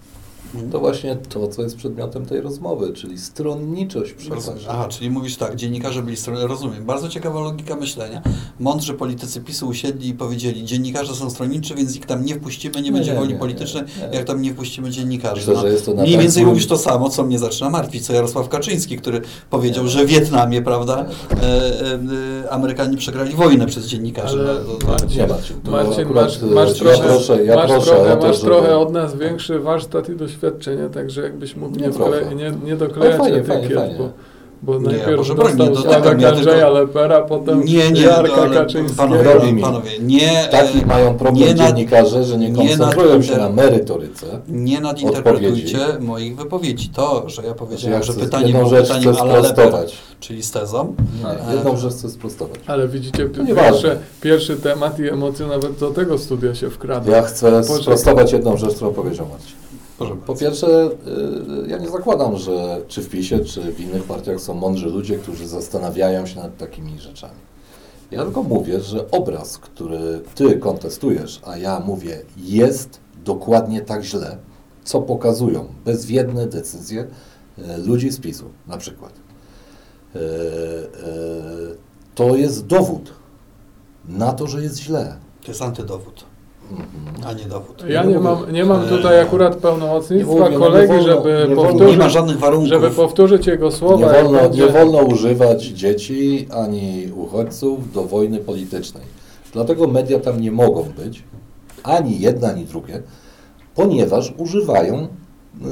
To właśnie to, co jest przedmiotem tej rozmowy, czyli stronniczość przekazu. Aha, czyli mówisz tak, dziennikarze byli stronniczy. Rozumiem. Bardzo ciekawa logika myślenia. Mądrzy politycy PiSu usiedli i powiedzieli, dziennikarze są stronniczy, więc ich tam nie wpuścimy, nie, Nie, będzie woli politycznej, nie, nie. jak tam nie wpuścimy dziennikarzy. Myślę, że jest to na Mniej tak więcej mówisz to samo, co mnie zaczyna martwić, co Jarosław Kaczyński, który powiedział, że w Wietnamie, prawda, e, e, e, Amerykanie przegrali wojnę przez dziennikarzy. Ale No, to- Marcin, Nie, Marcin, to Marcin akurat, masz, masz, ja trochę, proszę- ja masz, proszę trochę, o to, masz żeby- trochę od nas większy warsztat i doświadczenie, także jakbyś mógł nie, Nie wkle, trochę. nie, nie doklejać Ale fajnie, etykiet, fajnie. bo, Bo Nie, najpierw nie dostał Sławek ja Andrzeja Lepera, potem Nie, nie, Jarka no, ale Kaczyńskiego. panowie, panowie, nie, Taki e, mają problem nie dziennikarze, że nie nie koncentrują się na merytoryce. nie nadinterpretujcie moich wypowiedzi. To, że ja powiedziałem, Znaczy, Ja że pytanie jedną było rzecz pytaniem Leper, sprostować. czyli z tezą. Nie, jedną rzecz chcę sprostować. Ale widzicie, nieważne. pierwszy, pierwszy temat i emocje nawet do tego studia się wkradły. Ja chcę Poczekaj. sprostować jedną rzecz, którą powiedział Marcin. Proszę Po pierwsze, y, ja nie zakładam, że czy w PiSie, czy w innych partiach są mądrzy ludzie, którzy zastanawiają się nad takimi rzeczami. Ja tylko mówię, że obraz, który ty kontestujesz, a ja mówię, jest dokładnie tak źle, co pokazują bezwiedne decyzje y, ludzi z PiSu, na przykład. Y, To jest dowód na to, że jest źle. To jest antydowód. A nie dowód. Ja nie mam, nie mam tutaj akurat pełnomocnictwa Nie nie kolegi, wolno- żeby nie Nie powtórzyć, ma żadnych warunków. żeby powtórzyć jego słowa. Nie wolno, będzie- nie wolno używać dzieci ani uchodźców do wojny politycznej. Dlatego media tam nie mogą być, ani jedne, ani drugie, ponieważ używają y,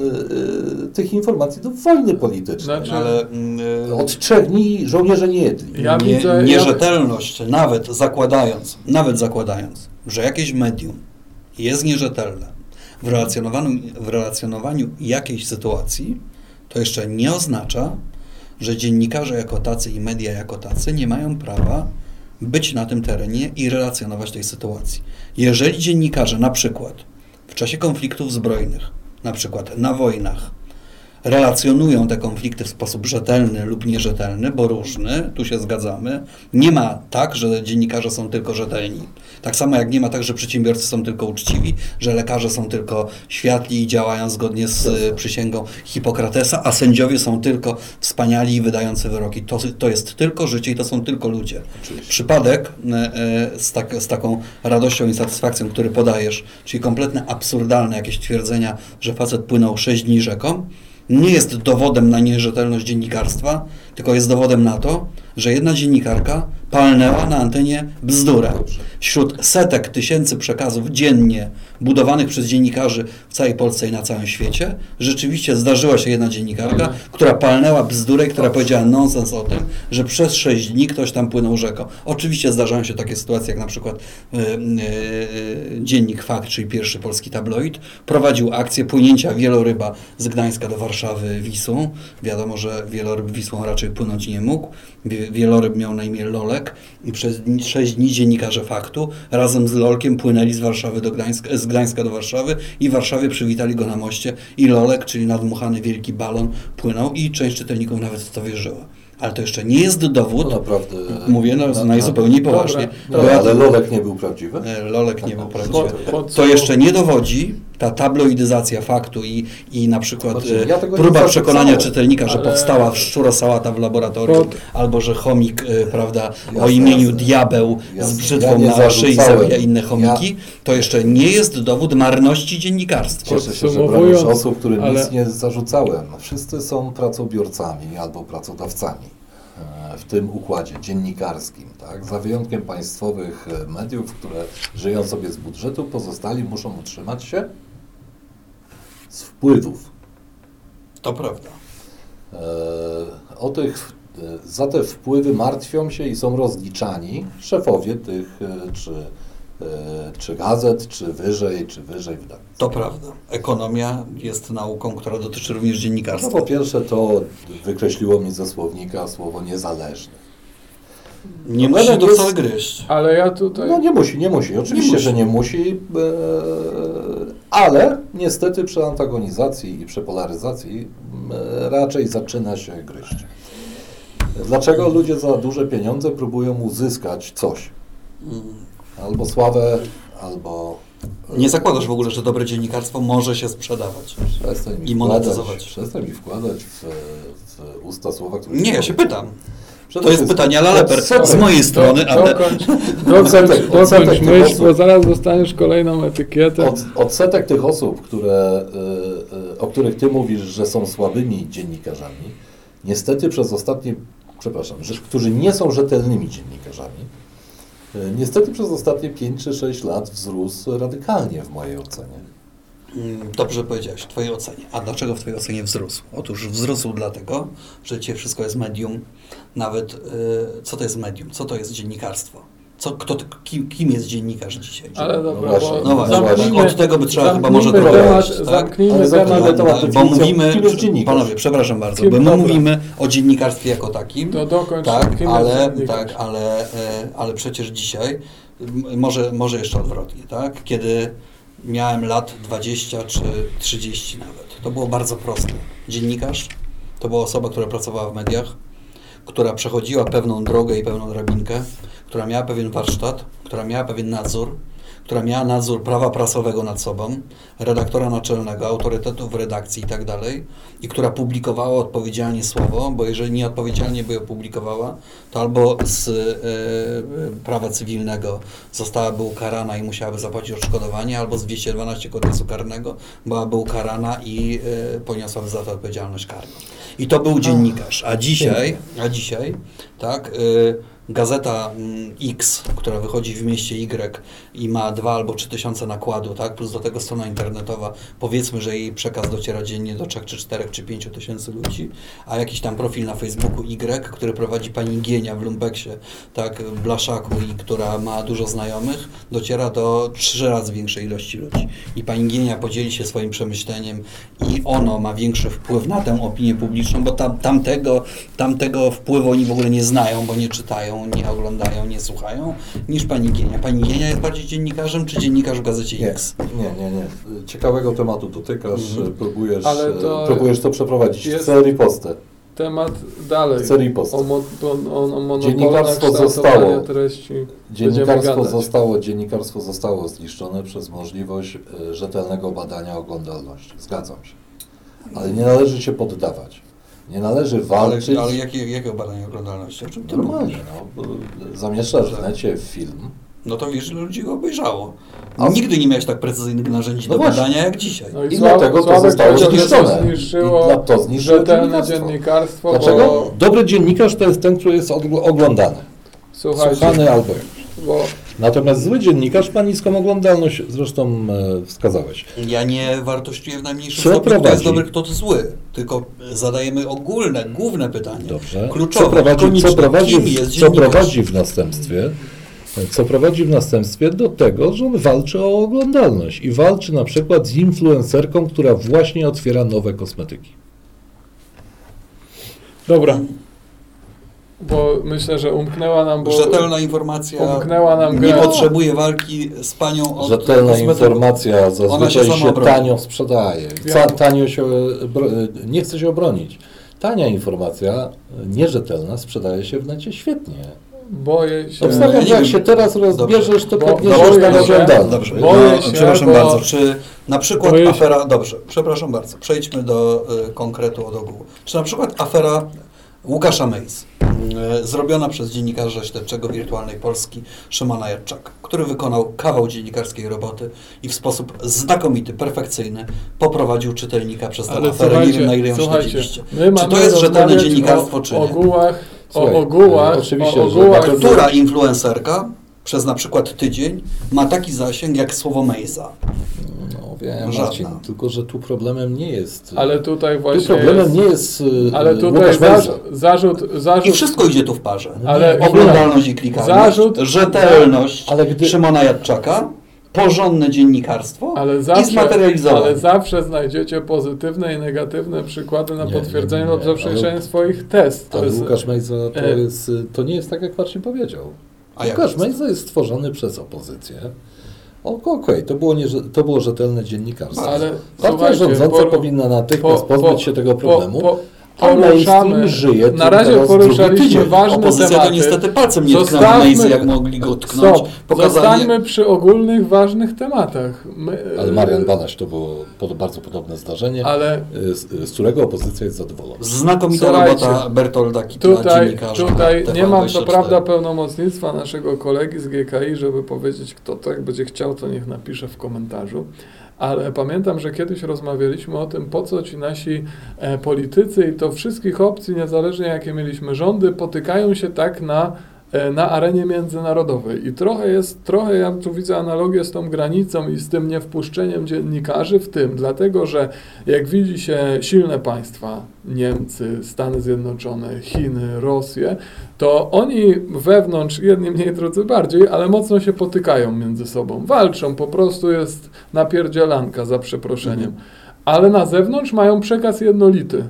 y, tych informacji do wojny politycznej. Znaczy- Ale mm, e, Od trzech dni żołnierze nie jedli. Ja nie, widzę- ja- nierzetelność, nawet zakładając, nawet zakładając, że jakieś medium jest nierzetelne w relacjonowaniu, w relacjonowaniu jakiejś sytuacji, to jeszcze nie oznacza, że dziennikarze jako tacy i media jako tacy nie mają prawa być na tym terenie i relacjonować tej sytuacji. Jeżeli dziennikarze na przykład w czasie konfliktów zbrojnych, na przykład na wojnach, relacjonują te konflikty w sposób rzetelny lub nierzetelny, bo różny, tu się zgadzamy. Nie ma tak, że dziennikarze są tylko rzetelni. Tak samo jak nie ma tak, że przedsiębiorcy są tylko uczciwi, że lekarze są tylko światli i działają zgodnie z y, przysięgą Hipokratesa, a sędziowie są tylko wspaniali i wydający wyroki. To, to jest tylko życie i to są tylko ludzie. Oczywiście. Przypadek e, e, z, tak, z taką radością i satysfakcją, który podajesz, czyli kompletne absurdalne jakieś twierdzenia, że facet płynął 6 dni rzeką, nie jest dowodem na nierzetelność dziennikarstwa, tylko jest dowodem na to, że jedna dziennikarka palnęła na antenie bzdurę. Wśród setek tysięcy przekazów dziennie budowanych przez dziennikarzy w całej Polsce i na całym świecie, rzeczywiście zdarzyła się jedna dziennikarka, która palnęła bzdurę, która powiedziała nonsens o tym, że przez sześć dni ktoś tam płynął rzeką. Oczywiście zdarzają się takie sytuacje, jak na przykład y, y, y, dziennik Fakt, czyli pierwszy polski tabloid, prowadził akcję płynięcia wieloryba z Gdańska do Warszawy Wisłą. Wiadomo, że wieloryb Wisłą raczej płynąć nie mógł. Wie- Wieloryb miał na imię Lolek i przez sześć dni dziennikarze Faktu razem z Lolkiem płynęli z Warszawy do Gdańska, z Gdańska do Warszawy i w Warszawie przywitali go na moście i Lolek, czyli nadmuchany wielki balon, płynął i część czytelników nawet w to wierzyła. Ale to jeszcze nie jest dowód, naprawdę... mówię no, najzupełniej Dobra, poważnie. dobra. Ja- Ale Lolek nie był prawdziwy? E, Lolek nie był Po- prawdziwy. podsum- To jeszcze nie dowodzi ta tabloidyzacja faktu i, i na przykład Znaczy, e, ja próba przekonania czytelnika, że Ale- powstała szczurosałata w laboratorium, Pod- albo że chomik, e, prawda, o Jasne, imieniu jasne. diabeł z Jasne. brzytwą Ja na szyi zabija inne chomiki, to jeszcze nie jest dowód marności dziennikarstwa. Cieszę się, że bronisz osób, którym ale- nic nie zarzucałem. Wszyscy są pracobiorcami albo pracodawcami w tym układzie dziennikarskim. Tak? Za wyjątkiem państwowych e, mediów, które żyją sobie z budżetu, pozostali muszą utrzymać się z wpływów. To prawda. E, O tych, e, za te wpływy martwią się i są rozliczani szefowie tych e, czy, e, czy gazet, czy wyżej, czy wyżej wydawnictw. To prawda. Ekonomia jest nauką, która dotyczy również No dziennikarstwa. po pierwsze to wykreśliło mi ze słownika słowo niezależny. Nie Problemem musi to wcale gryźć. Ale ja tutaj... No nie musi, nie musi. Oczywiście, musi. że nie musi, e, ale niestety przy antagonizacji i przy polaryzacji e, raczej zaczyna się gryźć. Dlaczego ludzie za duże pieniądze próbują uzyskać coś? Albo sławę, albo... e, Nie zakładasz w ogóle, że dobre dziennikarstwo może się sprzedawać. Przestań mi i wkładać, monetyzować. przestań mi wkładać w, w usta słowa, które... Nie, ja się pytam. To jest pytanie leper Odsetek- z mojej strony, Do, ale... dokończ, dokończ, myśl, bo zaraz dostaniesz kolejną etykietę. Od, odsetek tych osób, które, y, y, o których ty mówisz, że są słabymi dziennikarzami, niestety przez ostatnie, przepraszam, że, którzy nie są rzetelnymi dziennikarzami, niestety przez ostatnie 5 czy 6 lat wzrósł radykalnie w mojej ocenie. Mm, Dobrze powiedziałeś, w Twojej ocenie. A dlaczego w Twojej ocenie wzrósł? Otóż wzrósł dlatego, że dzisiaj wszystko jest medium. Nawet, y, co to jest medium? Co to jest dziennikarstwo? Co, kto, kim, kim jest dziennikarz dzisiaj? Ale dobra, właśnie, bo No właśnie, zamknijmy- od tego by trzeba chyba może zamknijmy trochę temat, tak? Zamknijmy temat. Bo mówimy, panowie, przepraszam bardzo, Kim- bo my dobra. mówimy o dziennikarstwie jako takim, to dokończ, tak, kim ale, tak ale, e, ale przecież dzisiaj, może, może jeszcze odwrotnie, tak, kiedy miałem lat 20 czy 30 nawet, to było bardzo proste. Dziennikarz to była osoba, która pracowała w mediach, która przechodziła pewną drogę i pewną drabinkę, która miała pewien warsztat, która miała pewien nadzór, która miała nadzór prawa prasowego nad sobą, redaktora naczelnego, autorytetów w redakcji i tak dalej, i która publikowała odpowiedzialnie słowo, bo jeżeli nieodpowiedzialnie by je publikowała, to albo z e, prawa cywilnego zostałaby ukarana i musiałaby zapłacić odszkodowanie, albo z 212 kodeksu karnego byłaby ukarana i e, poniosłaby za to odpowiedzialność karną. I to był dziennikarz. A dzisiaj, a dzisiaj, tak, y, gazeta mm, X, która wychodzi w mieście Y i ma dwa albo trzy tysiące nakładu, tak, plus do tego strona internetowa, powiedzmy, że jej przekaz dociera dziennie do trzech, czy czterech, czy pięciu tysięcy ludzi, a jakiś tam profil na Facebooku Y, który prowadzi pani Gienia w Lumbeksie, tak, w Blaszaku i która ma dużo znajomych, dociera do trzy razy większej ilości ludzi. I pani Gienia podzieli się swoim przemyśleniem i ono ma większy wpływ na tę opinię publiczną, bo tam, tamtego, tamtego wpływu oni w ogóle nie znają, bo nie czytają, nie oglądają, nie słuchają, niż pani Gienia. Pani Gienia jest bardziej dziennikarzem, czy dziennikarz w gazecie Nie, X? nie, nie, nie. Ciekawego tematu dotykasz, Mhm. próbujesz, Ale to próbujesz to przeprowadzić. jest- Chcę ripostę. Temat dalej. Chcę ripost. O, mo, o, o, Dziennikarstwo zostało. treści. Dziennikarstwo zostało, dziennikarstwo zostało zniszczone przez możliwość e, rzetelnego badania oglądalności. Zgadzam się. Ale nie należy się poddawać. Nie należy Ale, walczyć. ale jakie, jakie badanie oglądalności? O czym ty Normalnie, no. Zamieszczasz w necie film. No to wiesz, ile ludzi go obejrzało. A- Nigdy nie miałeś tak precyzyjnych narzędzi No do właśnie. badania jak dzisiaj. No I i dlatego to zostało że zniszczone. To zniszczyło I dla- to zniszczyło rzetelne dziennikarstwo. dziennikarstwo, Dlaczego? bo Dobry dziennikarz to jest ten, który jest ogl- oglądany. słuchajcie, Słuchany albo bo Natomiast zły dziennikarz ma niską oglądalność, zresztą e, wskazałeś. Ja nie wartościuję w najmniejszym Co stopniu, kto jest prowadzi? dobry, kto to zły. Tylko zadajemy ogólne, główne pytanie. Dobrze. Kluczowe, co prowadzi, co prowadzi, Kim jest co dziennikarz? prowadzi w następstwie? Co prowadzi w następstwie do tego, że on walczy o oglądalność i walczy na przykład z influencerką, która właśnie otwiera nowe kosmetyki. dobra. Bo myślę, że umknęła nam, bo Rzetelna informacja umknęła nam nie grę. potrzebuje walki z panią od Rzetelna kosmetyków. informacja Ona zazwyczaj się się, tanio sprzedaje. Ca, tanio się, nie chce się obronić. Tania informacja, e, nierzetelna, sprzedaje się w necie świetnie. Boję się. Obstawiam, jak się teraz rozbierzesz, to boję tam się- oglądalność. Dobrze, Boję no, się, przepraszam bo- bardzo. Czy na przykład Boję się- afera. Dobrze, przepraszam bardzo. Przejdźmy do y, konkretu od ogółu. Czy na przykład afera Łukasza Mejs, y, zrobiona przez dziennikarza śledczego Wirtualnej Polski Szymona Jadczaka, który wykonał kawał dziennikarskiej roboty i w sposób znakomity, perfekcyjny poprowadził czytelnika przez tę Ale aferę. Nie wiem, na ile ją śledziliście. my Czy mamy to jest rzetelne dziennikarstwo, o czy nie? ogółach, Słuchaj, o ogółach, e, oczywiście, o że ogółach, na Która influencerka przez na przykład tydzień ma taki zasięg jak słowo Mejza? No wiem, Żadna. Marcin, tylko że tu problemem nie jest... ale tutaj tu właśnie problemem jest, nie jest e, ale tutaj Łukasz zarz, Mejza. zarzut, zarzut, I wszystko idzie tu w parze. ale Oglądalność i klikalność, Zarzut- rzetelność Ale gdy- Szymona Jadczaka, porządne dziennikarstwo ale i zawsze, zmaterializowane. ale zawsze znajdziecie pozytywne i negatywne przykłady na Nie, potwierdzenie nie, lub nie, zaprzeczenie swoich test. To Ale jest, Łukasz Mejza to, e, jest, to nie jest tak, jak Marcin powiedział. A Łukasz jest? Mejza jest stworzony przez opozycję. Okej, to, było nie, to było rzetelne dziennikarstwo. ale Partia rządząca poru- powinna natychmiast po- pozbyć po- się tego po- problemu. po- a mainstream Poruszamy, żyje na razie poruszaliśmy ważne Opozycja tematy. to niestety palcem nie tknęła Mejzy, jak mogli go tknąć. Stop. Pokazali, Zostańmy przy ogólnych, ważnych tematach. My, Ale Marian Banaś to było pod, bardzo podobne zdarzenie, Ale z, z którego opozycja jest zadowolona. znakomita Słuchajcie, robota Bertolda Kitla, Tutaj, tutaj nie mam co TVN24. prawda pełnomocnictwa naszego kolegi z GKI, żeby powiedzieć, kto to jak będzie chciał, to niech napisze w komentarzu. Ale pamiętam, że kiedyś rozmawialiśmy o tym, po co ci nasi e, politycy i to wszystkich opcji, niezależnie jakie mieliśmy rządy, potykają się tak na na arenie międzynarodowej. I trochę jest, trochę ja tu widzę analogię z tą granicą i z tym niewpuszczeniem dziennikarzy w tym, dlatego że jak widzi się silne państwa, Niemcy, Stany Zjednoczone, Chiny, Rosję, to oni wewnątrz, jedni mniej, drudzy bardziej, ale mocno się potykają między sobą. Walczą, po prostu jest napierdzielanka za przeproszeniem. Ale na zewnątrz mają przekaz jednolity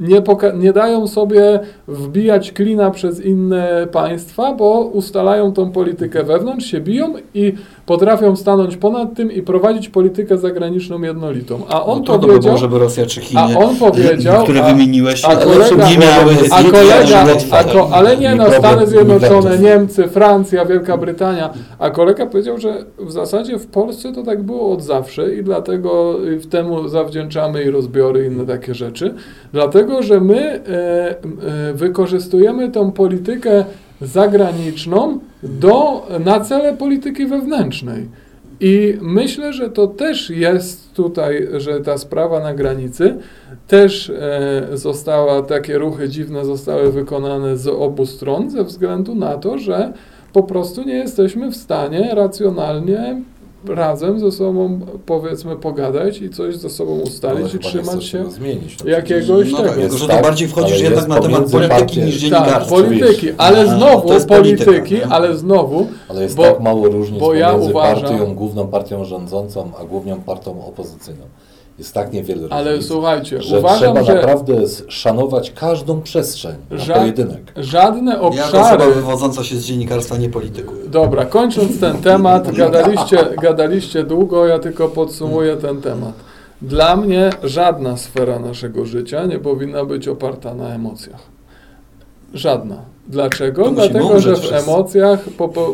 nie, nie dają sobie wbijać klina przez inne państwa, bo ustalają tą politykę wewnątrz, się biją i potrafią stanąć ponad tym i prowadzić politykę zagraniczną jednolitą. A on no powiedział, by było, żeby Rosja czy Chiny, a on powiedział, które a, wymieniłeś, a kolega, nie miały a kolega, a ko, ko, ale nie no, Stany Zjednoczone, Niemcy, Francja, Wielka Brytania, a kolega powiedział, że w zasadzie w Polsce to tak było od zawsze i dlatego w temu zawdzięczamy i rozbiory i inne takie rzeczy, dlatego, że my e, e, wykorzystujemy tą politykę zagraniczną do, na cele polityki wewnętrznej. I myślę, że to też jest tutaj, że ta sprawa na granicy też e, została, takie ruchy dziwne zostały wykonane z obu stron ze względu na to, że po prostu nie jesteśmy w stanie racjonalnie razem ze sobą, powiedzmy, pogadać i coś ze sobą ustalić i trzymać się zmienić, no jakiegoś no tego. Tak, tylko, że to bardziej wchodzisz jednak na temat polityki niż dziennikarstwa. Tak, polityki, ale znowu polityki, polityka, ale znowu... Ale jest bo, tak mało różnic bo ja pomiędzy uważam, partią, główną partią rządzącą, a główną partią opozycyjną. Jest tak niewiele Ale różnic, słuchajcie, że uważam, trzeba że naprawdę szanować każdą przestrzeń na pojedynek. Żadne obszary... Osoba wywodząca się z dziennikarstwa, nie polityku. Dobra, kończąc ten temat, gadaliście, gadaliście długo, ja tylko podsumuję ten temat. Dla mnie żadna sfera naszego życia nie powinna być oparta na emocjach. Żadna. Dlaczego? Dlatego, że w emocjach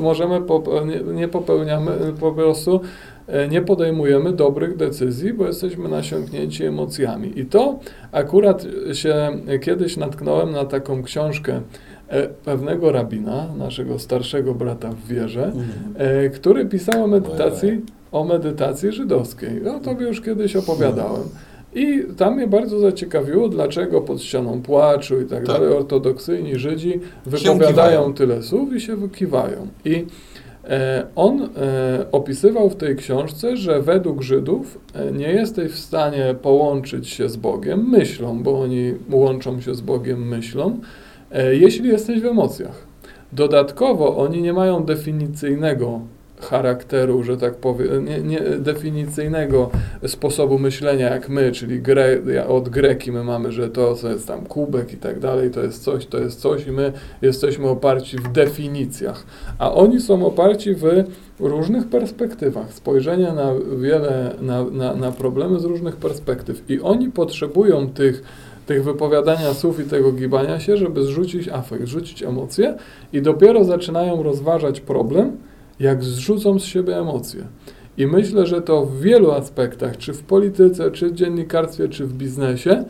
możemy nie, nie popełniamy po prostu nie podejmujemy dobrych decyzji, bo jesteśmy nasiąknięci emocjami. I to akurat się kiedyś natknąłem na taką książkę e, pewnego rabina, naszego starszego brata w wierze, mhm. e, który pisał o medytacji, o medytacji żydowskiej. O tobie już kiedyś opowiadałem. I tam mnie bardzo zaciekawiło, dlaczego pod ścianą płaczu i tak, tak. dalej ortodoksyjni Żydzi wypowiadają tyle słów i się wykiwają. I E, on e, opisywał w tej książce, że według Żydów e, nie jesteś w stanie połączyć się z Bogiem myślą, bo oni łączą się z Bogiem myślą, jeśli jesteś w emocjach. Dodatkowo oni nie mają definicyjnego charakteru, że tak powiem, nie, nie, definicyjnego sposobu myślenia jak my, czyli gre, od greki my mamy, że to, co jest tam kubek i tak dalej, to jest coś, to jest coś i my jesteśmy oparci w definicjach, a oni są oparci w różnych perspektywach, spojrzenia na wiele, na, na, na problemy z różnych perspektyw. I oni potrzebują tych tych wypowiadania słów i tego gibania się, żeby zrzucić afekt, zrzucić emocje i dopiero zaczynają rozważać problem, jak zrzucą z siebie emocje. I myślę, że to w wielu aspektach, czy w polityce, czy w dziennikarstwie, czy w biznesie,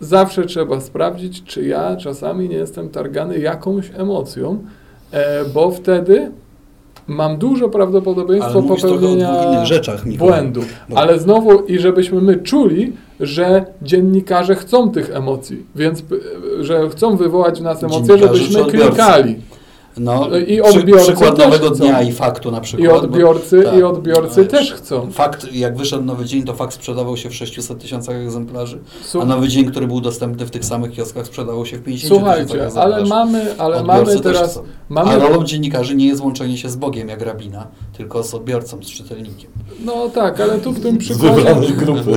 zawsze trzeba sprawdzić, czy ja czasami nie jestem targany jakąś emocją, e, bo wtedy mam duże prawdopodobieństwo popełnienia rzeczach, błędu. Bo... Ale znowu, i żebyśmy my czuli, że dziennikarze chcą tych emocji, więc że chcą wywołać w nas emocje, żebyśmy klikali. No, no, i odbiorcy przykład nowego dnia i faktu na przykład. I odbiorcy, bo, tak, i odbiorcy no, też chcą. Fakt, jak wyszedł nowy dzień, to fakt sprzedawał się w 600 tysiącach egzemplarzy, a nowy dzień, który był dostępny w tych samych kioskach, sprzedawał się w 50 Słuchajcie, ale mamy, ale mamy teraz... Mamy... A rolą dziennikarzy nie jest łączenie się z Bogiem, jak rabina, tylko z odbiorcą, z czytelnikiem. No tak, ale tu w tym przykładzie...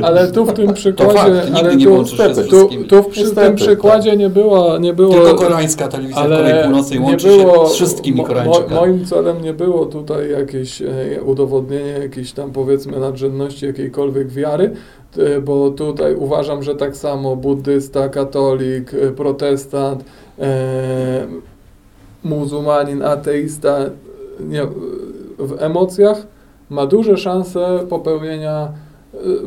Ale tu w tym przykładzie... Fakt, ale tu, tu, tu w przy tym przykładzie nie było... Nie było tylko koreańska telewizja ale w Korei Północnej łączy było, się z wszystkimi Koreańczykami. Mo, moim celem nie było tutaj jakieś e, udowodnienie jakiejś tam powiedzmy nadrzędności jakiejkolwiek wiary, e, bo tutaj uważam, że tak samo buddysta, katolik, e, protestant, e, muzułmanin, ateista nie, w emocjach ma duże szanse popełnienia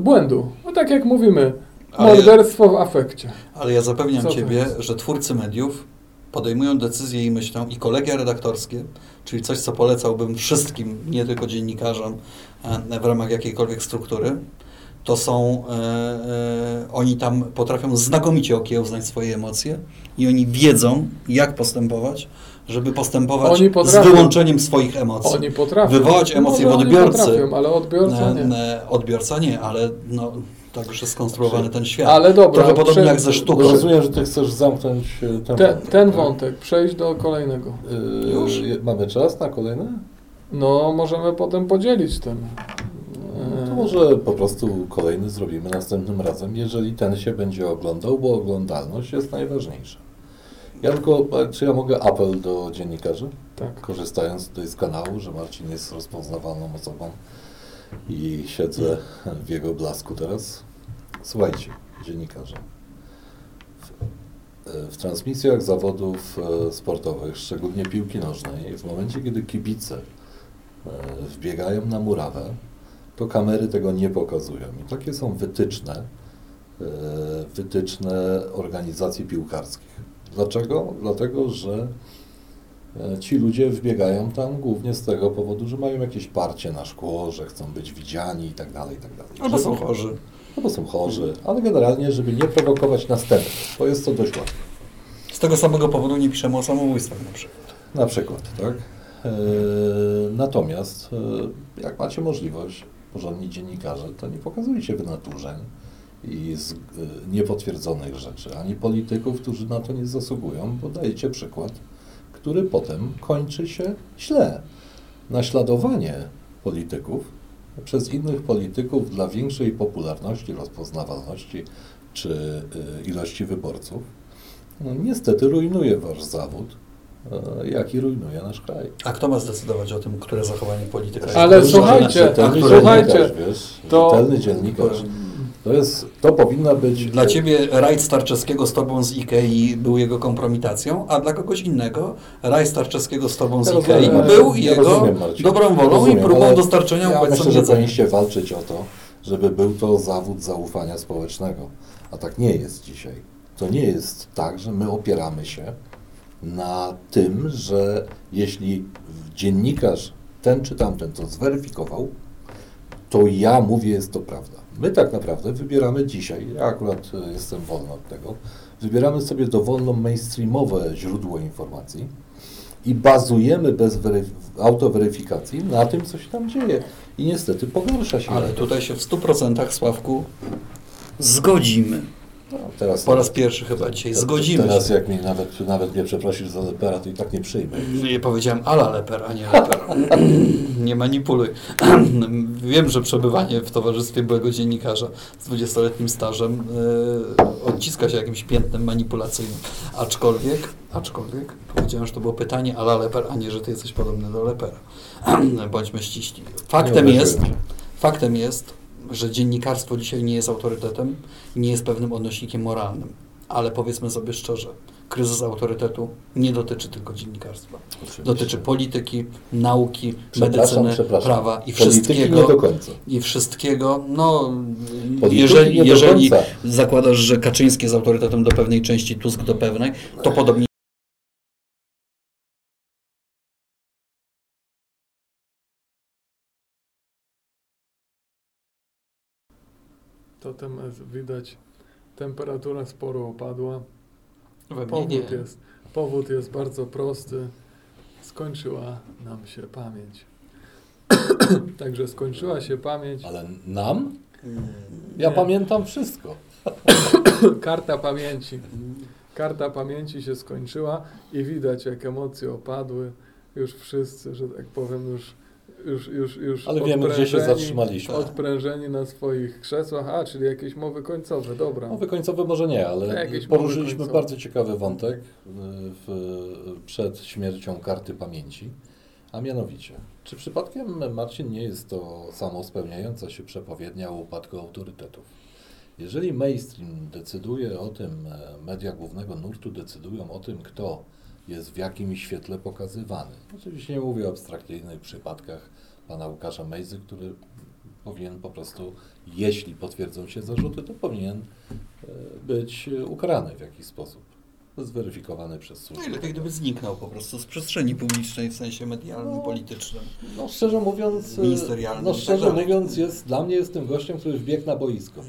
błędu. No tak jak mówimy, morderstwo w afekcie. Ale ja zapewniam Co Ciebie, że twórcy mediów podejmują decyzje i myślą i kolegia redaktorskie, czyli coś, co polecałbym wszystkim, nie tylko dziennikarzom e, w ramach jakiejkolwiek struktury, to są, e, e, oni tam potrafią znakomicie okiełznać swoje emocje i oni wiedzą, jak postępować, żeby postępować z wyłączeniem swoich emocji. Oni potrafią. Wywołać emocje Może w oni odbiorcy. Potrafią, ale odbiorca nie. E, e, Odbiorca nie, ale no, tak już jest skonstruowany ten świat. Ale dobra, Trochę podobnie jak ze sztuką. Rozumiem, że ty chcesz zamknąć e, ten Te, wątek. ten wątek, przejść do kolejnego. Yy, Już? Mamy czas na kolejne? No, możemy potem podzielić ten. e, To może po prostu kolejny zrobimy następnym razem, jeżeli ten się będzie oglądał, bo oglądalność jest najważniejsza. Ja tylko, e, czy ja mogę apel do dziennikarzy? Tak. Korzystając tutaj z kanału, że Marcin jest rozpoznawalną osobą i siedzę w jego blasku teraz. Słuchajcie, dziennikarze. W, e, w transmisjach zawodów e, sportowych, szczególnie piłki nożnej, w momencie, kiedy kibice wbiegają na murawę, to kamery tego nie pokazują. I takie są wytyczne, wytyczne organizacji piłkarskich. Dlaczego? Dlatego, że e, ci ludzie wbiegają tam głównie z tego powodu, że mają jakieś parcie na szkło, że chcą być widziani i tak dalej, i tak dalej. Albo są chorzy. Albo są chorzy, ale generalnie, żeby nie prowokować następnych, bo jest to dość łatwe. Z tego samego powodu nie piszemy o samobójstwach na przykład. Na przykład, tak? E, natomiast, e, jak macie możliwość, porządni dziennikarze, to nie pokazujcie wynaturzeń i z, e, niepotwierdzonych rzeczy, ani polityków, którzy na to nie zasługują, bo dajecie przykład, który potem kończy się źle. Naśladowanie polityków przez innych polityków dla większej popularności, rozpoznawalności czy e, ilości wyborców, no, niestety rujnuje wasz zawód, e, jak i rujnuje nasz kraj. A kto ma zdecydować o tym, które zachowanie polityka jest Ale słuchajcie, które słuchajcie, dziennikarz, wiesz, to- rzetelny dziennikarz, to jest, to powinna być... Dla ciebie rajd Starczewskiego z tobą z Ikei był jego kompromitacją, a dla kogoś innego rajd Starczewskiego z tobą z Ja Ikei rozumiem, był ja jego rozumiem, dobrą wolą Rozumiem, i próbą dostarczenia Ja myślę, że powinniście walczyć o to, żeby był to zawód zaufania społecznego. A tak nie jest dzisiaj. To nie jest tak, że my opieramy się na tym, że jeśli dziennikarz ten czy tamten to zweryfikował, to ja mówię, jest to prawda. My tak naprawdę wybieramy dzisiaj, ja akurat e, jestem wolny od tego, wybieramy sobie dowolną mainstreamowe źródło informacji i bazujemy bez weryf- autoweryfikacji na tym, co się tam dzieje. I niestety pogarsza się. Ale tutaj się w 100% Sławku zgodzimy. No, teraz Po raz pierwszy chyba dzisiaj zgodzimy Teraz się. jak mnie nawet, nawet mnie przeprosisz za lepera, to i tak nie przyjmę. Nie powiedziałem ala leper, a nie leper. nie manipuluj. Wiem, że przebywanie w towarzystwie byłego dziennikarza z 20-letnim stażem e, odciska się jakimś piętnem manipulacyjnym. Aczkolwiek, aczkolwiek, powiedziałem, że to było pytanie ala leper, a nie, że ty jesteś podobny do lepera. Bądźmy ściśli. Faktem jest, faktem jest, że dziennikarstwo dzisiaj nie jest autorytetem, nie jest pewnym odnośnikiem moralnym. Ale powiedzmy sobie szczerze, kryzys autorytetu nie dotyczy tylko dziennikarstwa. Oczywiście. Dotyczy polityki, nauki, Przepraszam, medycyny, przepraszam. prawa i Polityki wszystkiego. I wszystkiego, no, Polityki jeżeli, jeżeli zakładasz, że Kaczyński jest autorytetem do pewnej części, Tusk do pewnej, to podobnie To tem widać, temperatura sporo opadła. we mnie nie. Powód jest, powód jest bardzo prosty. Skończyła nam się pamięć. Także skończyła się pamięć. Ale nam? Ja Nie. pamiętam wszystko. Karta pamięci. Karta pamięci się skończyła i widać, jak emocje opadły. Już wszyscy, że tak powiem, już, już, już, już Ale wiemy, gdzie się zatrzymaliśmy. Odprężeni na swoich krzesłach. A, czyli jakieś mowy końcowe, dobra. Mowy końcowe może nie, ale poruszyliśmy bardzo ciekawy wątek y, w, przed śmiercią karty pamięci. A mianowicie, czy przypadkiem Marcin nie jest to samo spełniająca się przepowiednia o upadku autorytetów? Jeżeli mainstream decyduje o tym, e, media głównego nurtu decydują o tym, kto jest w jakim świetle pokazywany. Oczywiście nie mówię o abstrakcyjnych przypadkach pana Łukasza Mejzy, który powinien po prostu, jeśli potwierdzą się zarzuty, to powinien e, być ukarany w jakiś sposób, zweryfikowany przez służby. Najlepiej gdyby zniknął po prostu z przestrzeni publicznej w sensie medialnym, No. politycznym. No szczerze mówiąc, e, no i tak szczerze dalej. mówiąc jest, dla mnie jest tym gościem, który wbiegł na boisko.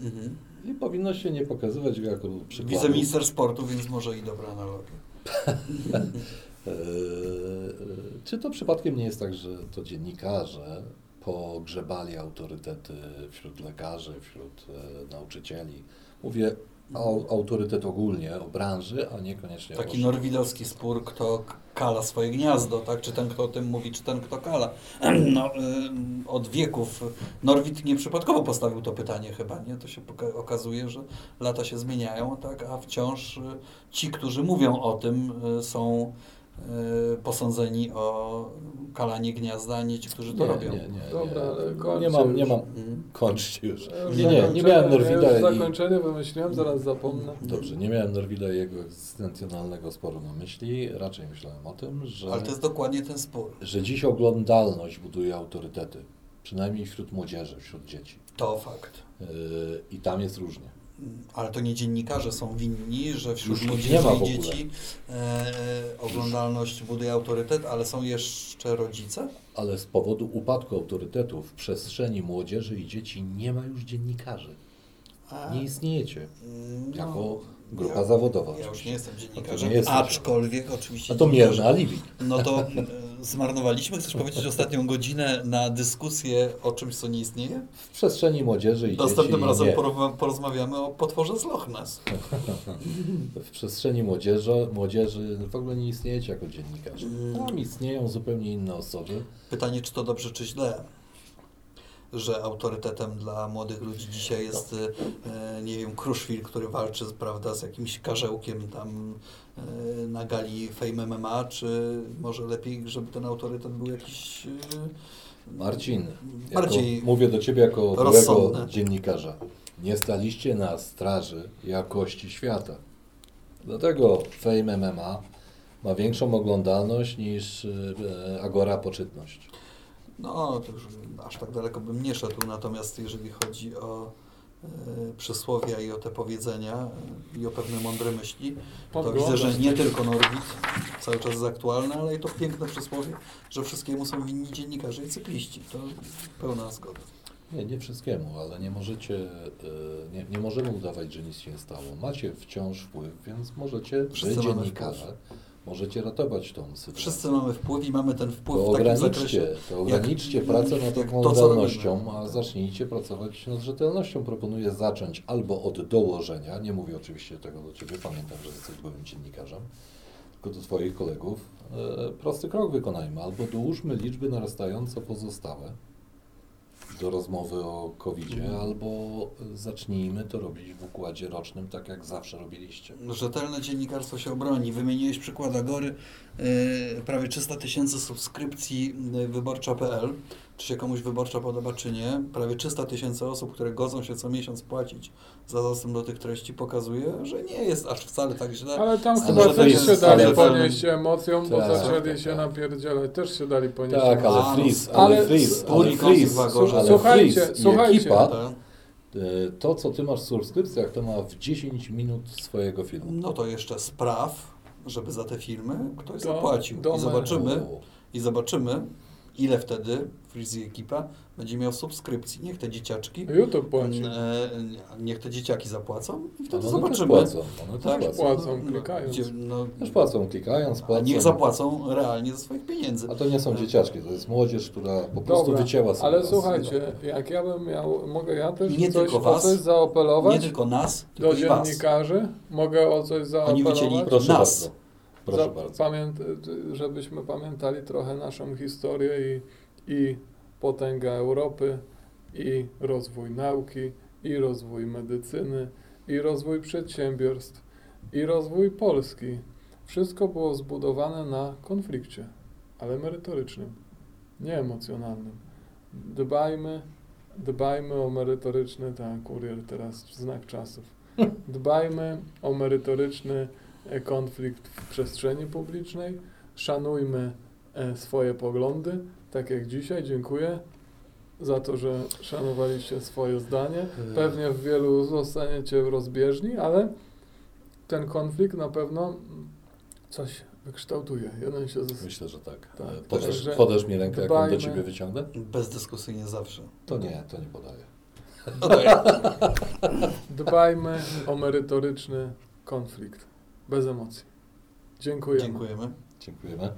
Mhm. I powinno się nie pokazywać go jako przykładu. Wiceminister sportu, więc może i dobra analogia. E, e, Czy to przypadkiem nie jest tak, że to dziennikarze pogrzebali autorytety wśród lekarzy, wśród e, nauczycieli? Mówię o autorytet ogólnie, o branży, a niekoniecznie o Taki poszczególnych. norwidowski spór, kto kala swoje gniazdo, tak? Czy ten, kto o tym mówi, czy ten, kto kala. No, od wieków Norwid nieprzypadkowo postawił to pytanie chyba, nie? To się okazuje, że lata się zmieniają, tak? A wciąż y, ci, którzy mówią o tym, y, są posądzeni o kalanie gniazda, a nie ci, którzy to Nie, robią. nie, nie, Dobra, ale nie. kończę nie mam, nie mam. Mm. Kończcie już. Ja już Nie, nie, nie miałem Ja Norwida i... zakończenie wymyśliłem, zaraz zapomnę. Dobrze, nie miałem Norwida i jego egzystencjonalnego sporu na myśli. Raczej myślałem o tym, że, Ale to jest dokładnie ten spór. że dziś oglądalność buduje autorytety. Przynajmniej wśród młodzieży, wśród dzieci. To fakt. Yy, I tam jest różnie. Ale to nie dziennikarze są winni, że wśród Już młodzieży i dzieci e, oglądalność buduje autorytet, ale są jeszcze rodzice? Ale z powodu upadku autorytetu w przestrzeni młodzieży i dzieci nie ma już dziennikarzy. A, Nie istniejecie mm, jako grupa ja, zawodowa. Ja już nie jestem dziennikarzem, nie aczkolwiek oczywiście... A to mierne alibi. No to e, zmarnowaliśmy, chcesz powiedzieć, ostatnią godzinę na dyskusję o czymś, co nie istnieje? W przestrzeni młodzieży i Następnym dzieci razem nie. porozma- porozmawiamy o potworze z Loch Ness. W przestrzeni młodzieży, młodzieży w ogóle nie istniejecie jako dziennikarze. Mm. Tam istnieją zupełnie inne osoby. Pytanie, czy to dobrze, czy źle? Że autorytetem dla młodych ludzi dzisiaj jest, e, nie wiem, Kruszwil, który walczy prawda, z jakimś karzełkiem tam na gali Fame MMA, czy może lepiej, żeby ten autorytet był jakiś... E, Marcin, Bardziej jako, mówię do Ciebie jako byłego rozsądny. dziennikarza. Nie staliście na straży jakości świata. Dlatego Fame MMA ma większą oglądalność niż e, Agora Poczytność. No, to już aż tak daleko bym nie szedł, natomiast jeżeli chodzi o e, przysłowia i o te powiedzenia i o pewne mądre myśli, to widzę, że nie tylko Norwid cały czas jest aktualny, ale i to piękne przysłowie, że wszystkiemu są winni dziennikarze i cykliści. To pełna zgoda. Nie, nie wszystkiemu, ale nie możecie, e, nie, nie możemy udawać, że nic się nie stało. Macie wciąż wpływ, więc możecie, Wszyscy wy mamy dziennikarze, możecie ratować tą sytuację. Wszyscy mamy wpływ i mamy ten wpływ To w takim ograniczcie, zakresie. to ograniczcie jak- pracę nad oglądalnością, a zacznijcie pracować nad rzetelnością. Proponuję zacząć albo od dołożenia, nie mówię oczywiście tego do Ciebie, pamiętam, że jesteś byłym dziennikarzem, tylko do Twoich kolegów. E, prosty krok wykonajmy, albo dołóżmy liczby narastająco pozostałe do rozmowy o covid Mhm. albo zacznijmy to robić w układzie rocznym, tak jak zawsze robiliście. Rzetelne dziennikarstwo się obroni. Wymieniłeś przykład Agory, yy, prawie 300 tysięcy subskrypcji yy, wyborcza.pl. Czy się komuś wyborcza podoba, czy nie. Prawie 300 tysięcy osób, które godzą się co miesiąc płacić za dostęp do tych treści, pokazuje, że nie jest aż wcale tak źle. Ale tam Ale chyba też się dali ponieść emocją, bo Tak, zaczęli tak, się tak. napierdzielać. Też się dali ponieść Tak, emocją. ale no, ale Freeze, ale ale Słuchajcie, słuchajcie. ekipa, Tak? To, co ty masz w subskrypcjach, to ma w 10 minut swojego filmu. No to jeszcze spraw, żeby za te filmy ktoś To zapłacił. I zobaczymy, i zobaczymy, ile wtedy Freeze i ekipa będzie miał subskrypcji. Niech te dzieciaczki, YouTube płaci. e, niech te dzieciaki zapłacą i wtedy one też zobaczymy. płacą, one też Tak, płacą. płacą, no, klikając. Gdzie, no, Też płacą, klikając, a płacą. niech zapłacą realnie ze swoich pieniędzy. A to nie są dzieciaczki, to jest młodzież, która po prostu Dobra, wycięła sobie ale słuchajcie, jak ja bym miał, mogę ja też Nie coś, tylko o was, coś zaopelować Nie tylko nas, tylko do dziennikarzy? Mogę o coś Oni wycięli zaopelować? Proszę nas. bardzo. Proszę bardzo. Żebyśmy pamiętali trochę naszą historię i, i potęgę Europy, i rozwój nauki, i rozwój medycyny, i rozwój przedsiębiorstw, i rozwój Polski. Wszystko było zbudowane na konflikcie, ale merytorycznym, nie emocjonalnym. Dbajmy, dbajmy o merytoryczny, tak, kurier teraz znak czasów. Dbajmy o merytoryczny konflikt w przestrzeni publicznej, szanujmy e, swoje poglądy, tak jak dzisiaj. Dziękuję za to, że szanowaliście swoje zdanie. Pewnie w wielu zostaniecie rozbieżni, ale ten konflikt na pewno coś wykształtuje. Jeden się zas- Myślę, że tak. Tak, E, Podasz, także podasz mi rękę, jak ją do dbajmy. ciebie wyciągnę? Bezdyskusyjnie zawsze. To nie, to nie podaję. Dbajmy o merytoryczny konflikt, bez emocji. Dziękujemy. Dziękujemy. Dziękujemy.